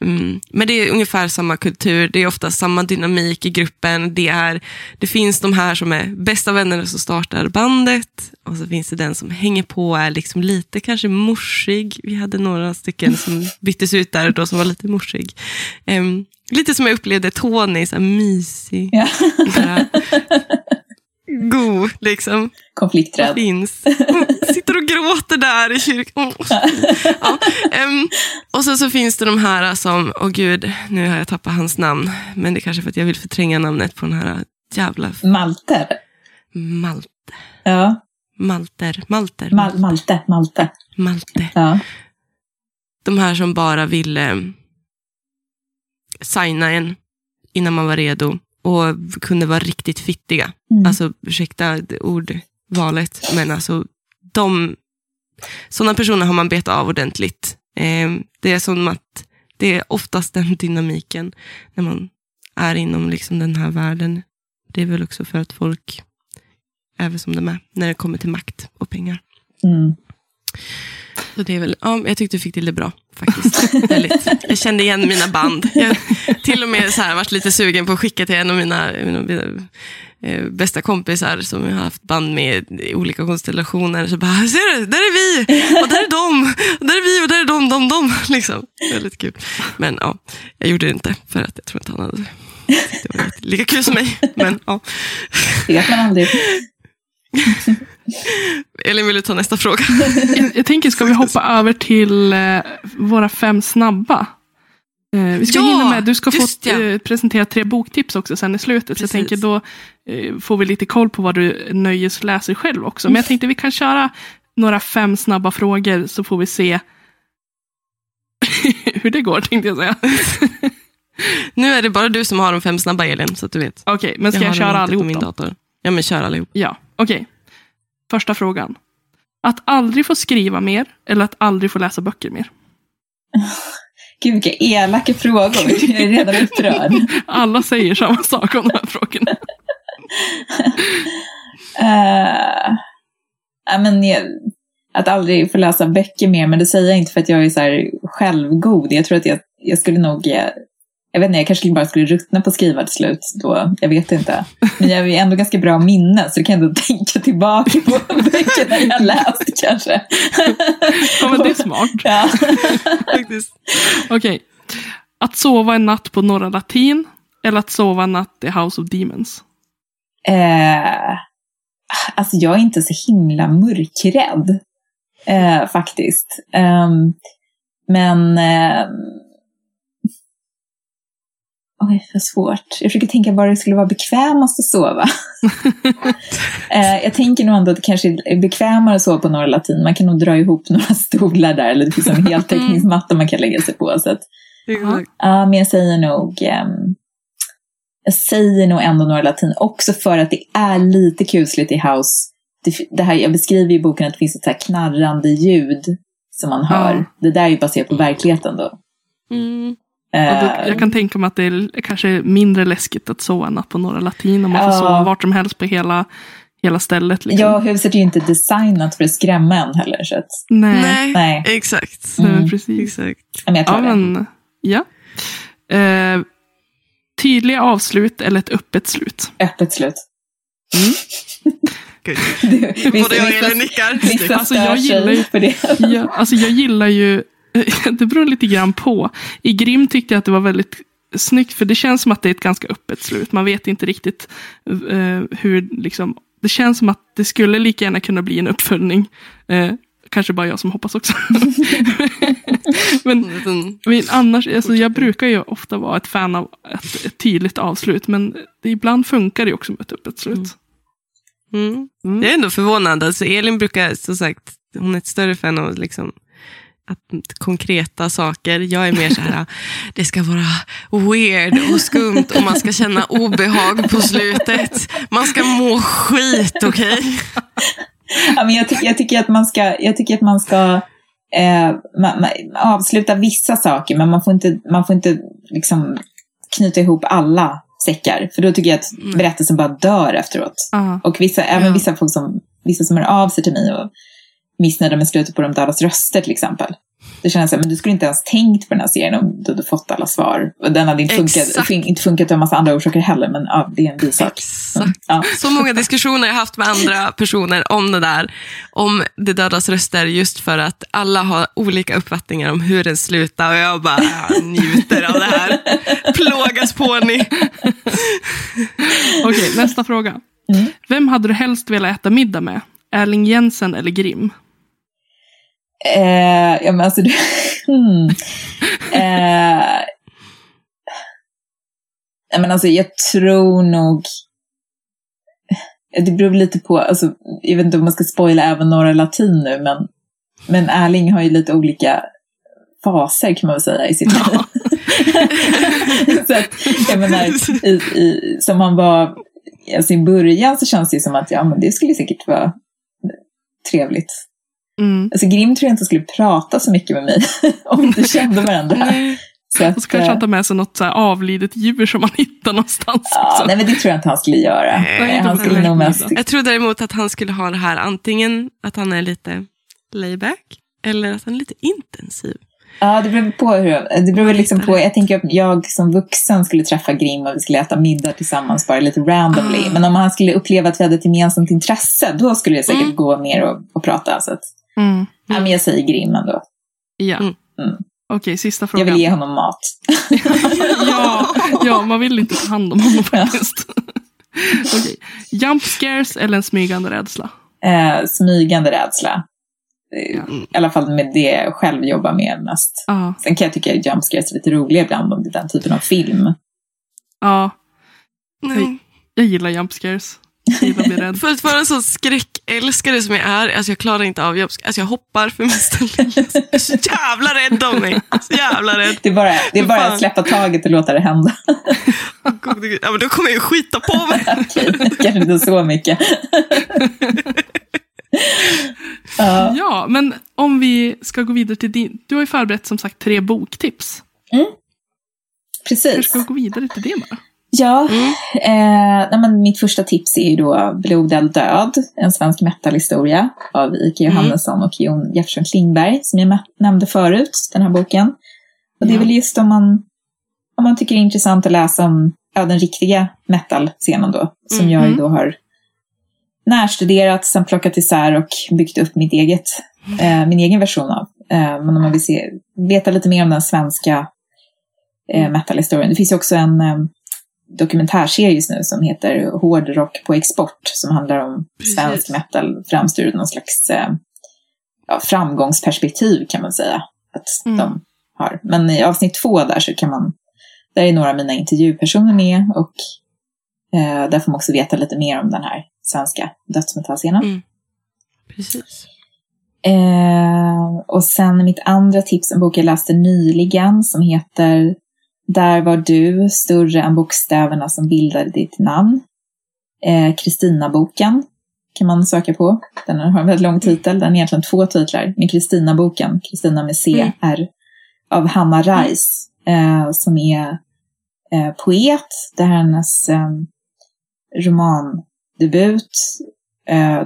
Mm. Men det är ungefär samma kultur, det är ofta samma dynamik i gruppen. Det, är, det finns de här som är bästa vänner som startar bandet. Och så finns det den som hänger på och är liksom lite kanske morsig. Vi hade några stycken som byttes ut där då som var lite morsig. Em, lite som jag upplevde Tony, så här mysig. Ja. God, liksom. Konflikträdd. Finns. Sitter och gråter där i kyrkan. Ja, ehm, och så, så finns det de här som, åh gud, nu har jag tappat hans namn. Men det är kanske för att jag vill förtränga namnet på den här jävla Malter. Malte. Ja, Malter. Malter. Mal Malte. Malte. Malte. Ja. De här som bara ville signa en innan man var redo och kunde vara riktigt fittiga. Mm. Alltså, ursäkta ordvalet, men alltså de, sådana personer har man bett av ordentligt. Eh, det är som att det är oftast den dynamiken när man är inom liksom den här världen. Det är väl också för att folk är som de är när det kommer till makt och pengar. Mm. Så det är väl, ja, jag tyckte du fick till det bra faktiskt. Väldigt. Jag kände igen mina band. Jag till och med så här, varit lite sugen på att skicka till en av mina, mina eh, bästa kompisar som jag har haft band med i olika konstellationer. Så bara, ser du, där är vi, och där är de, och där är vi och där är de, de, de. Liksom. Väldigt kul. Men ja, jag gjorde det inte för att jag tror inte han hade det var lika kul som mig. Men ja. Det vet man aldrig. Elin, vill du ta nästa fråga? Jag, jag tänker, ska vi hoppa över till eh, våra fem snabba? Eh, vi ska Ja, hinna med, du ska få ja. eh, presentera tre boktips också sen i slutet. Så jag Precis. tänker då eh, får vi lite koll på vad du nöjesläser själv också. Men jag tänkte vi kan köra några fem snabba frågor så får vi se hur det går tänkte jag säga. Nu är det bara du som har de fem snabba, Elin, så att du vet. Okej, men ska jag, har köra allihop min då? dator. Ja, men kör allihop. Ja, okej. Första frågan. Att aldrig få skriva mer eller att aldrig få läsa böcker mer? Gud, vilka elaka frågor. Jag är redan upprörd. Alla säger samma sak om de här frågorna. Uh, ja, men jag, att aldrig få läsa böcker mer, men det säger jag inte för att jag är så självgod. Jag tror att jag, jag skulle nog, eh, jag vet inte, jag kanske bara skulle ruttna på skriva till slut då. Jag vet inte. Men jag har ju ändå ganska bra minne, så jag kan ändå tänka tillbaka på böckerna jag läst kanske. Ja, men det är smart. Ja. Faktiskt. Okej. Att sova en natt på Norra Latin eller att sova en natt i House of Demons? Eh, alltså jag är inte så himla mörkrädd. Eh, faktiskt. Ehm, men... Eh, oj, vad svårt. Jag försöker tänka var det skulle vara bekvämast att sova. eh, jag tänker nog ändå att det kanske är bekvämare att sova på Norra Latin. Man kan nog dra ihop några stolar där, eller det finns en heltäckningsmatta man kan lägga sig på. Så att. Ja, men jag säger nog... ehm, jag säger nog ändå Norra Latin. Också för att det är lite kusligt i House. Det, det här, jag beskriver i boken att det finns ett så här knarrande ljud som man hör. Ja. Det där är ju baserat på verkligheten då. Mm. Då, Eh, jag kan tänka mig att det är kanske mindre läskigt att sova natt på Norra Latin om man får Ja. sova vart som helst på hela, hela stället. Liksom. Ja, huset är ju inte designat för att skrämma en heller. Så att, Nej, Nej, Nej. exakt. Nej, Mm. precis. exakt. ja, men jag Ja, men, ja. Eh, tydliga avslut eller ett öppet slut? Öppet slut. Du, Både jag och Elin nickar. vissa Alltså, jag gillar ju- för det. Ja, alltså jag gillar ju, det beror lite grann på. I Grim tyckte jag att det var väldigt snyggt, för det känns som att det är ett ganska öppet slut. Man vet inte riktigt eh, hur, liksom, det känns som att det skulle lika gärna kunna bli en uppföljning. Eh, kanske bara jag som hoppas också. men, Mm. men annars, alltså jag brukar ju ofta vara ett fan av ett, ett tydligt avslut, men det, ibland funkar det också med ett öppet slut. Mm. Mm. Jag är ändå förvånad. Alltså Elin brukar, som sagt, hon är ett större fan av liksom, att, konkreta saker. Jag är mer så här, det ska vara weird och skumt och man ska känna obehag på slutet. Man ska må skit, okej? Ja, men jag, tycker, jag tycker att man ska, jag tycker att man ska eh, ma, ma, avsluta vissa saker, men man får inte, man får inte liksom knyta ihop alla säckar. För då tycker jag att Mm. berättelsen bara dör efteråt. Ah. Och vissa, även Ja. vissa folk som, vissa som hör av sig till mig och missnöjda med slutet på De dödas röster till exempel. Det känns som men du skulle inte ens tänkt på den här serien om du hade fått alla svar. Och den hade inte funkat, Exakt. fin- inte funkat av en massa andra orsaker heller, men ja, det är en bisak. Exakt. Ja. Så många diskussioner jag haft med andra personer om det där. Om det dödas röster just för att alla har olika uppfattningar om hur den slutar och jag bara "Ah, njuter av det här. Plågas på ni. Okej, nästa fråga. Mm. Vem hade du helst velat äta middag med? Erling Jensen eller Grim? Eh, ja, men alltså, du, hmm. eh, ja, men alltså, jag tror nog... Det beror lite på, alltså, jag vet inte om man ska spoila även Norra Latin nu, men, men Erling har ju lite olika faser kan man väl säga i sitt liv. så att, jag menar, i, i, som han var alltså i början så känns det som att ja, men det skulle säkert vara trevligt. Mm. Alltså Grim tror jag inte skulle prata så mycket med mig om vi inte kände varandra. Så att, Och så kanske han eh, tar med sig något så avlidet djur som man hittar någonstans. ja, nej men det tror jag inte han skulle göra. Nej, han det skulle nog mest... Jag tror däremot att han skulle ha det här antingen att han är lite layback eller att han är lite intensiv. Ja, det beror på hur... Det beror liksom på... Jag tänker att jag som vuxen skulle träffa Grim och vi skulle äta middag tillsammans bara lite randomly. Ah. Men om han skulle uppleva att vi hade ett gemensamt intresse, då skulle jag säkert Mm. gå mer och, och prata. Så att, Mm. ja, men jag säger Grim ändå. Ja. Mm. Mm. Okej, sista Jag frågan. vill ge honom mat. ja, ja, man vill inte ta hand om honom faktiskt. Okej. Jump scares eller en smygande rädsla? Eh, smygande rädsla. Eh, Ja. I alla fall med det jag själv jobbar med mest. Ja. Sen kan jag tycka att jumpscares är lite roliga ibland om det är den typen av film. ja, Nej. jag gillar jump scares. Att bli rädd. För att vara en sån skräckälskare som jag är, alltså jag klarar inte av jobbsk- Alltså jag hoppar för mesta livet. Jag är så jävla rädd om mig. Så jävla rädd. Det är bara, det är bara att släppa taget och låta det hända. Ja, men då kommer jag ju skita på mig. Okej, kanske inte så mycket. Ja. Ja, men om vi ska gå vidare till din... Du har ju förberett som sagt tre boktips. Hur Precis. ska vi gå vidare till det bara? Ja, Mm. eh, men mitt första tips är ju då Blodeld död, en svensk metalhistoria av Ike Mm. Johannesson och Jon Jefferson Klingberg, som jag nämnde förut, den här boken. Och det är väl just om man, om man tycker det är intressant att läsa om ja, den riktiga metal-scenen då, som jag ju Mhm. då har närstuderat, sen plockat isär och byggt upp mitt eget, eh, min egen version av. Eh, men om man vill se, veta lite mer om den svenska eh, metalhistorien. Det finns ju också en eh, dokumentärserie just nu som heter Hårdrock på export som handlar om svensk metal främst ur någon slags eh, ja, framgångsperspektiv kan man säga att Mm. de har. Men i avsnitt två där så kan man, där är några av mina intervjupersoner med och eh, där får man också veta lite mer om den här svenska dödsmetallscenen. Mm. Precis. Eh, och sen mitt andra tips, en bok jag läste nyligen som heter Där var du, större än bokstäverna som bildade ditt namn. Eh, Kristina-boken kan man söka på. Den har en väldigt lång titel, den är egentligen två titlar. Men Kristina-boken, Kristina med C, Mm. är av Hanna Reis, eh, som är eh, poet. Det här är hennes eh, romandebut. Eh,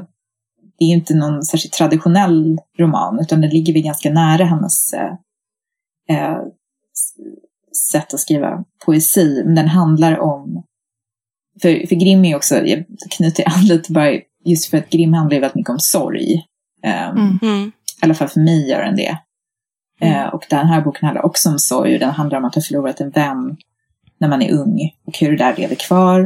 det är inte någon särskilt traditionell roman, utan det ligger väl ganska nära hennes eh, eh, sätt att skriva poesi. Men den handlar om, för, för Grimm är ju också, jag knyter an lite bara, just för att Grimm handlar ju väldigt mycket om sorg. Eh, Mm. Mm. I alla fall för mig gör den det. Eh, och den här boken handlar också om sorg, och den handlar om att ha förlorat en vän när man är ung och hur det där lever kvar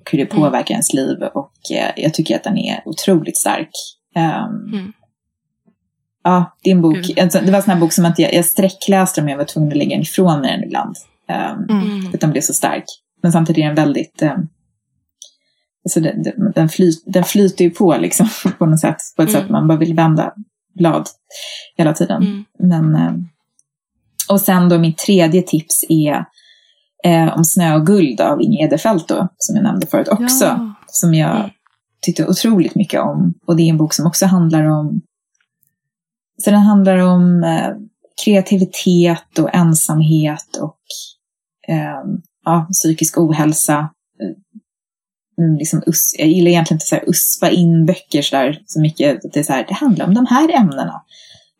och hur det Mm. påverkar ens liv. Och eh, jag tycker att den är otroligt stark. Ehm, Mm. Ja, det är en bok. Gud. Alltså, det var en sån här bok som att jag, jag sträckläste men jag var tvungen att lägga den ifrån mig den ibland. Um, Mm. För att den blev så stark. Men samtidigt är den väldigt... Um, alltså den, den, den, flyt, den flyter ju på liksom på något sätt. På ett Mm. sätt man bara vill vända blad hela tiden. Mm. Men, ehm, och sen då mitt tredje tips är eh, om Snö och guld av Inge Edefelt då, som jag nämnde förut också. Ja. Som jag Mm. tyckte otroligt mycket om. Och det är en bok som också handlar om så den handlar om eh, kreativitet och ensamhet och eh, ja, psykisk ohälsa. Eh, mm, liksom us, jag gillar egentligen inte så här uspa in böcker så, där, så mycket. Att det, är så här, det handlar om de här ämnena.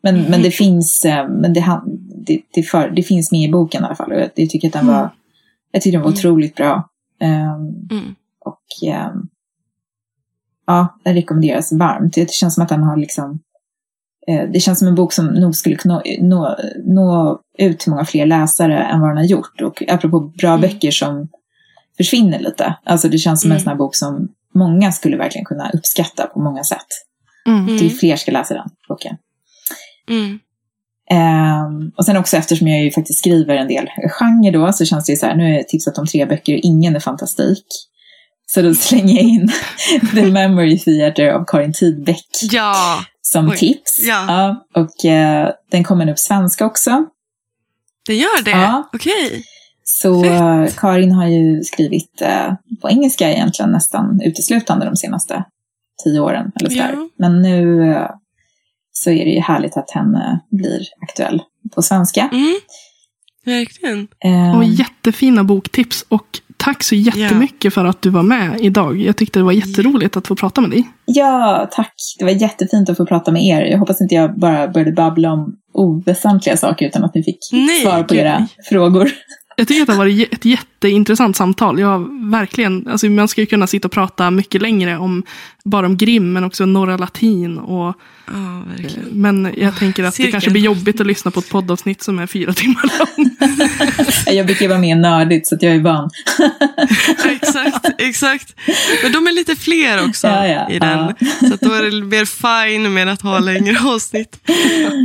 Men, Mm. men det finns eh, men det, det, det, för, det finns med i boken i alla fall. Och jag, jag tycker att den Mm. var, jag tycker den var Mm. otroligt bra. Eh, Mm. och ehm, ja, den rekommenderas varmt. Det känns som att den har liksom det känns som en bok som nog skulle kunna nå, nå ut till många fler läsare än vad den har gjort. Och apropå bra Mm. böcker som försvinner lite. Alltså det känns som en Mm. sån här bok som många skulle verkligen kunna uppskatta på många sätt. Mm. Till fler ska läsa den boken. Mm. Ehm, och sen också eftersom jag ju faktiskt skriver en del genre då så känns det ju så här, nu har jag tipsat om tre böcker och ingen är fantastik. Så då slänger jag in The Memory Theater av Karin Tidbeck Ja, som Oj, tips. ja. och eh, den kommer nu på svenska också. det gör det? Ja. Okej. Så Fett. eh, Karin har ju skrivit eh, på engelska egentligen nästan uteslutande de senaste tio åren. Eller så. Ja. Men nu eh, så är det ju härligt att henne blir aktuell på svenska. Mm. Verkligen. Eh, Och jättefina boktips. Och tack så jättemycket för att du var med idag. Jag tyckte det var jätteroligt att få prata med dig. Ja, tack. Det var jättefint att få prata med er. Jag hoppas inte jag bara började babbla om oväsentliga saker utan att ni fick Nej, svar på era frågor. Jag tycker att det har varit ett jätteintressant samtal. Jag har verkligen, alltså man ska ju kunna sitta och prata mycket längre om bara om Grimm, men också Norra Latin. Och, Ja, verkligen. men jag tänker att det cirkeln. kanske blir jobbigt att lyssna på ett poddavsnitt som är fyra timmar långt. Jag brukar vara mer nördigt så att jag är van. exakt, exakt. Men de är lite fler också Ja, ja, i den. Så att då är det mer fine med att ha längre avsnitt.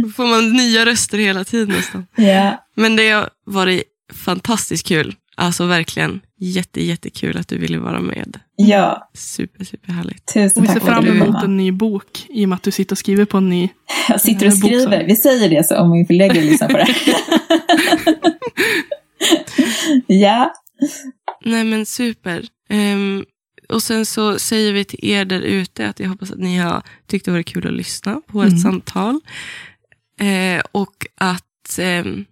Då får man nya röster hela tiden nästan. Ja, Men det har varit fantastiskt kul. Alltså verkligen jätte, jättekul att du ville vara med. ja. Super, super härligt. tusen Och vi ser tack för att fram emot en ny bok i och med att du sitter och skriver på en ny. Jag sitter och Eh, bok, skriver. Vi säger det så om min förläggare lyssnar på det. ja, Nej men super. Ehm, och sen så säger vi till er där ute att jag hoppas att ni har tyckt det varit kul att lyssna på vårt Mm. samtal. Eh, och att ehm,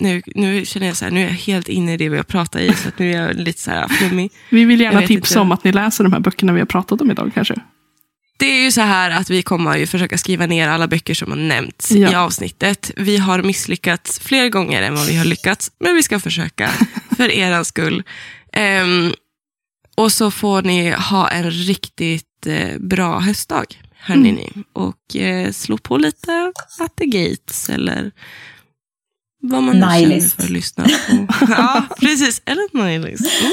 nu, nu känner jag så här, nu är jag helt inne i det vi har pratat i, så nu är jag lite så här flummig. Vi vill gärna tipsa inte. om att ni läser de här böckerna vi har pratat om idag kanske. Det är ju så här att vi kommer ju försöka skriva ner alla böcker som har nämnts Ja. i avsnittet. Vi har misslyckats fler gånger än vad vi har lyckats, men vi ska försöka för er skull. Ehm, och så får ni ha en riktigt eh, bra höstdag, hörni Mm. ni. Och eh, slå på lite At the Gates eller vad man nu känner för att lyssna på. ja, precis. Eller Nihilist. Mm,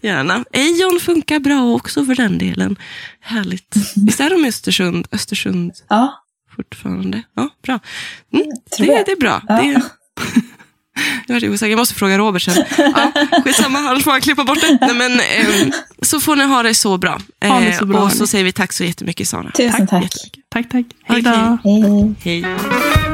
gärna. Ejon funkar bra också för den delen. Härligt. Visst är de i Östersund? Östersund ja fortfarande? Ja, bra. Mm, det, jag. det är bra. Ja. Det, jag var osäker. Jag måste fråga Robert sen. Ja, skitsamma, annars får han klippa bort det. Nej, men, ehm, så får ni ha det så bra. Ha det så bra, och så säger vi tack så jättemycket, Sara. Tusen tack. jättemycket. Tack, tack. Hej då. Hej. Hej.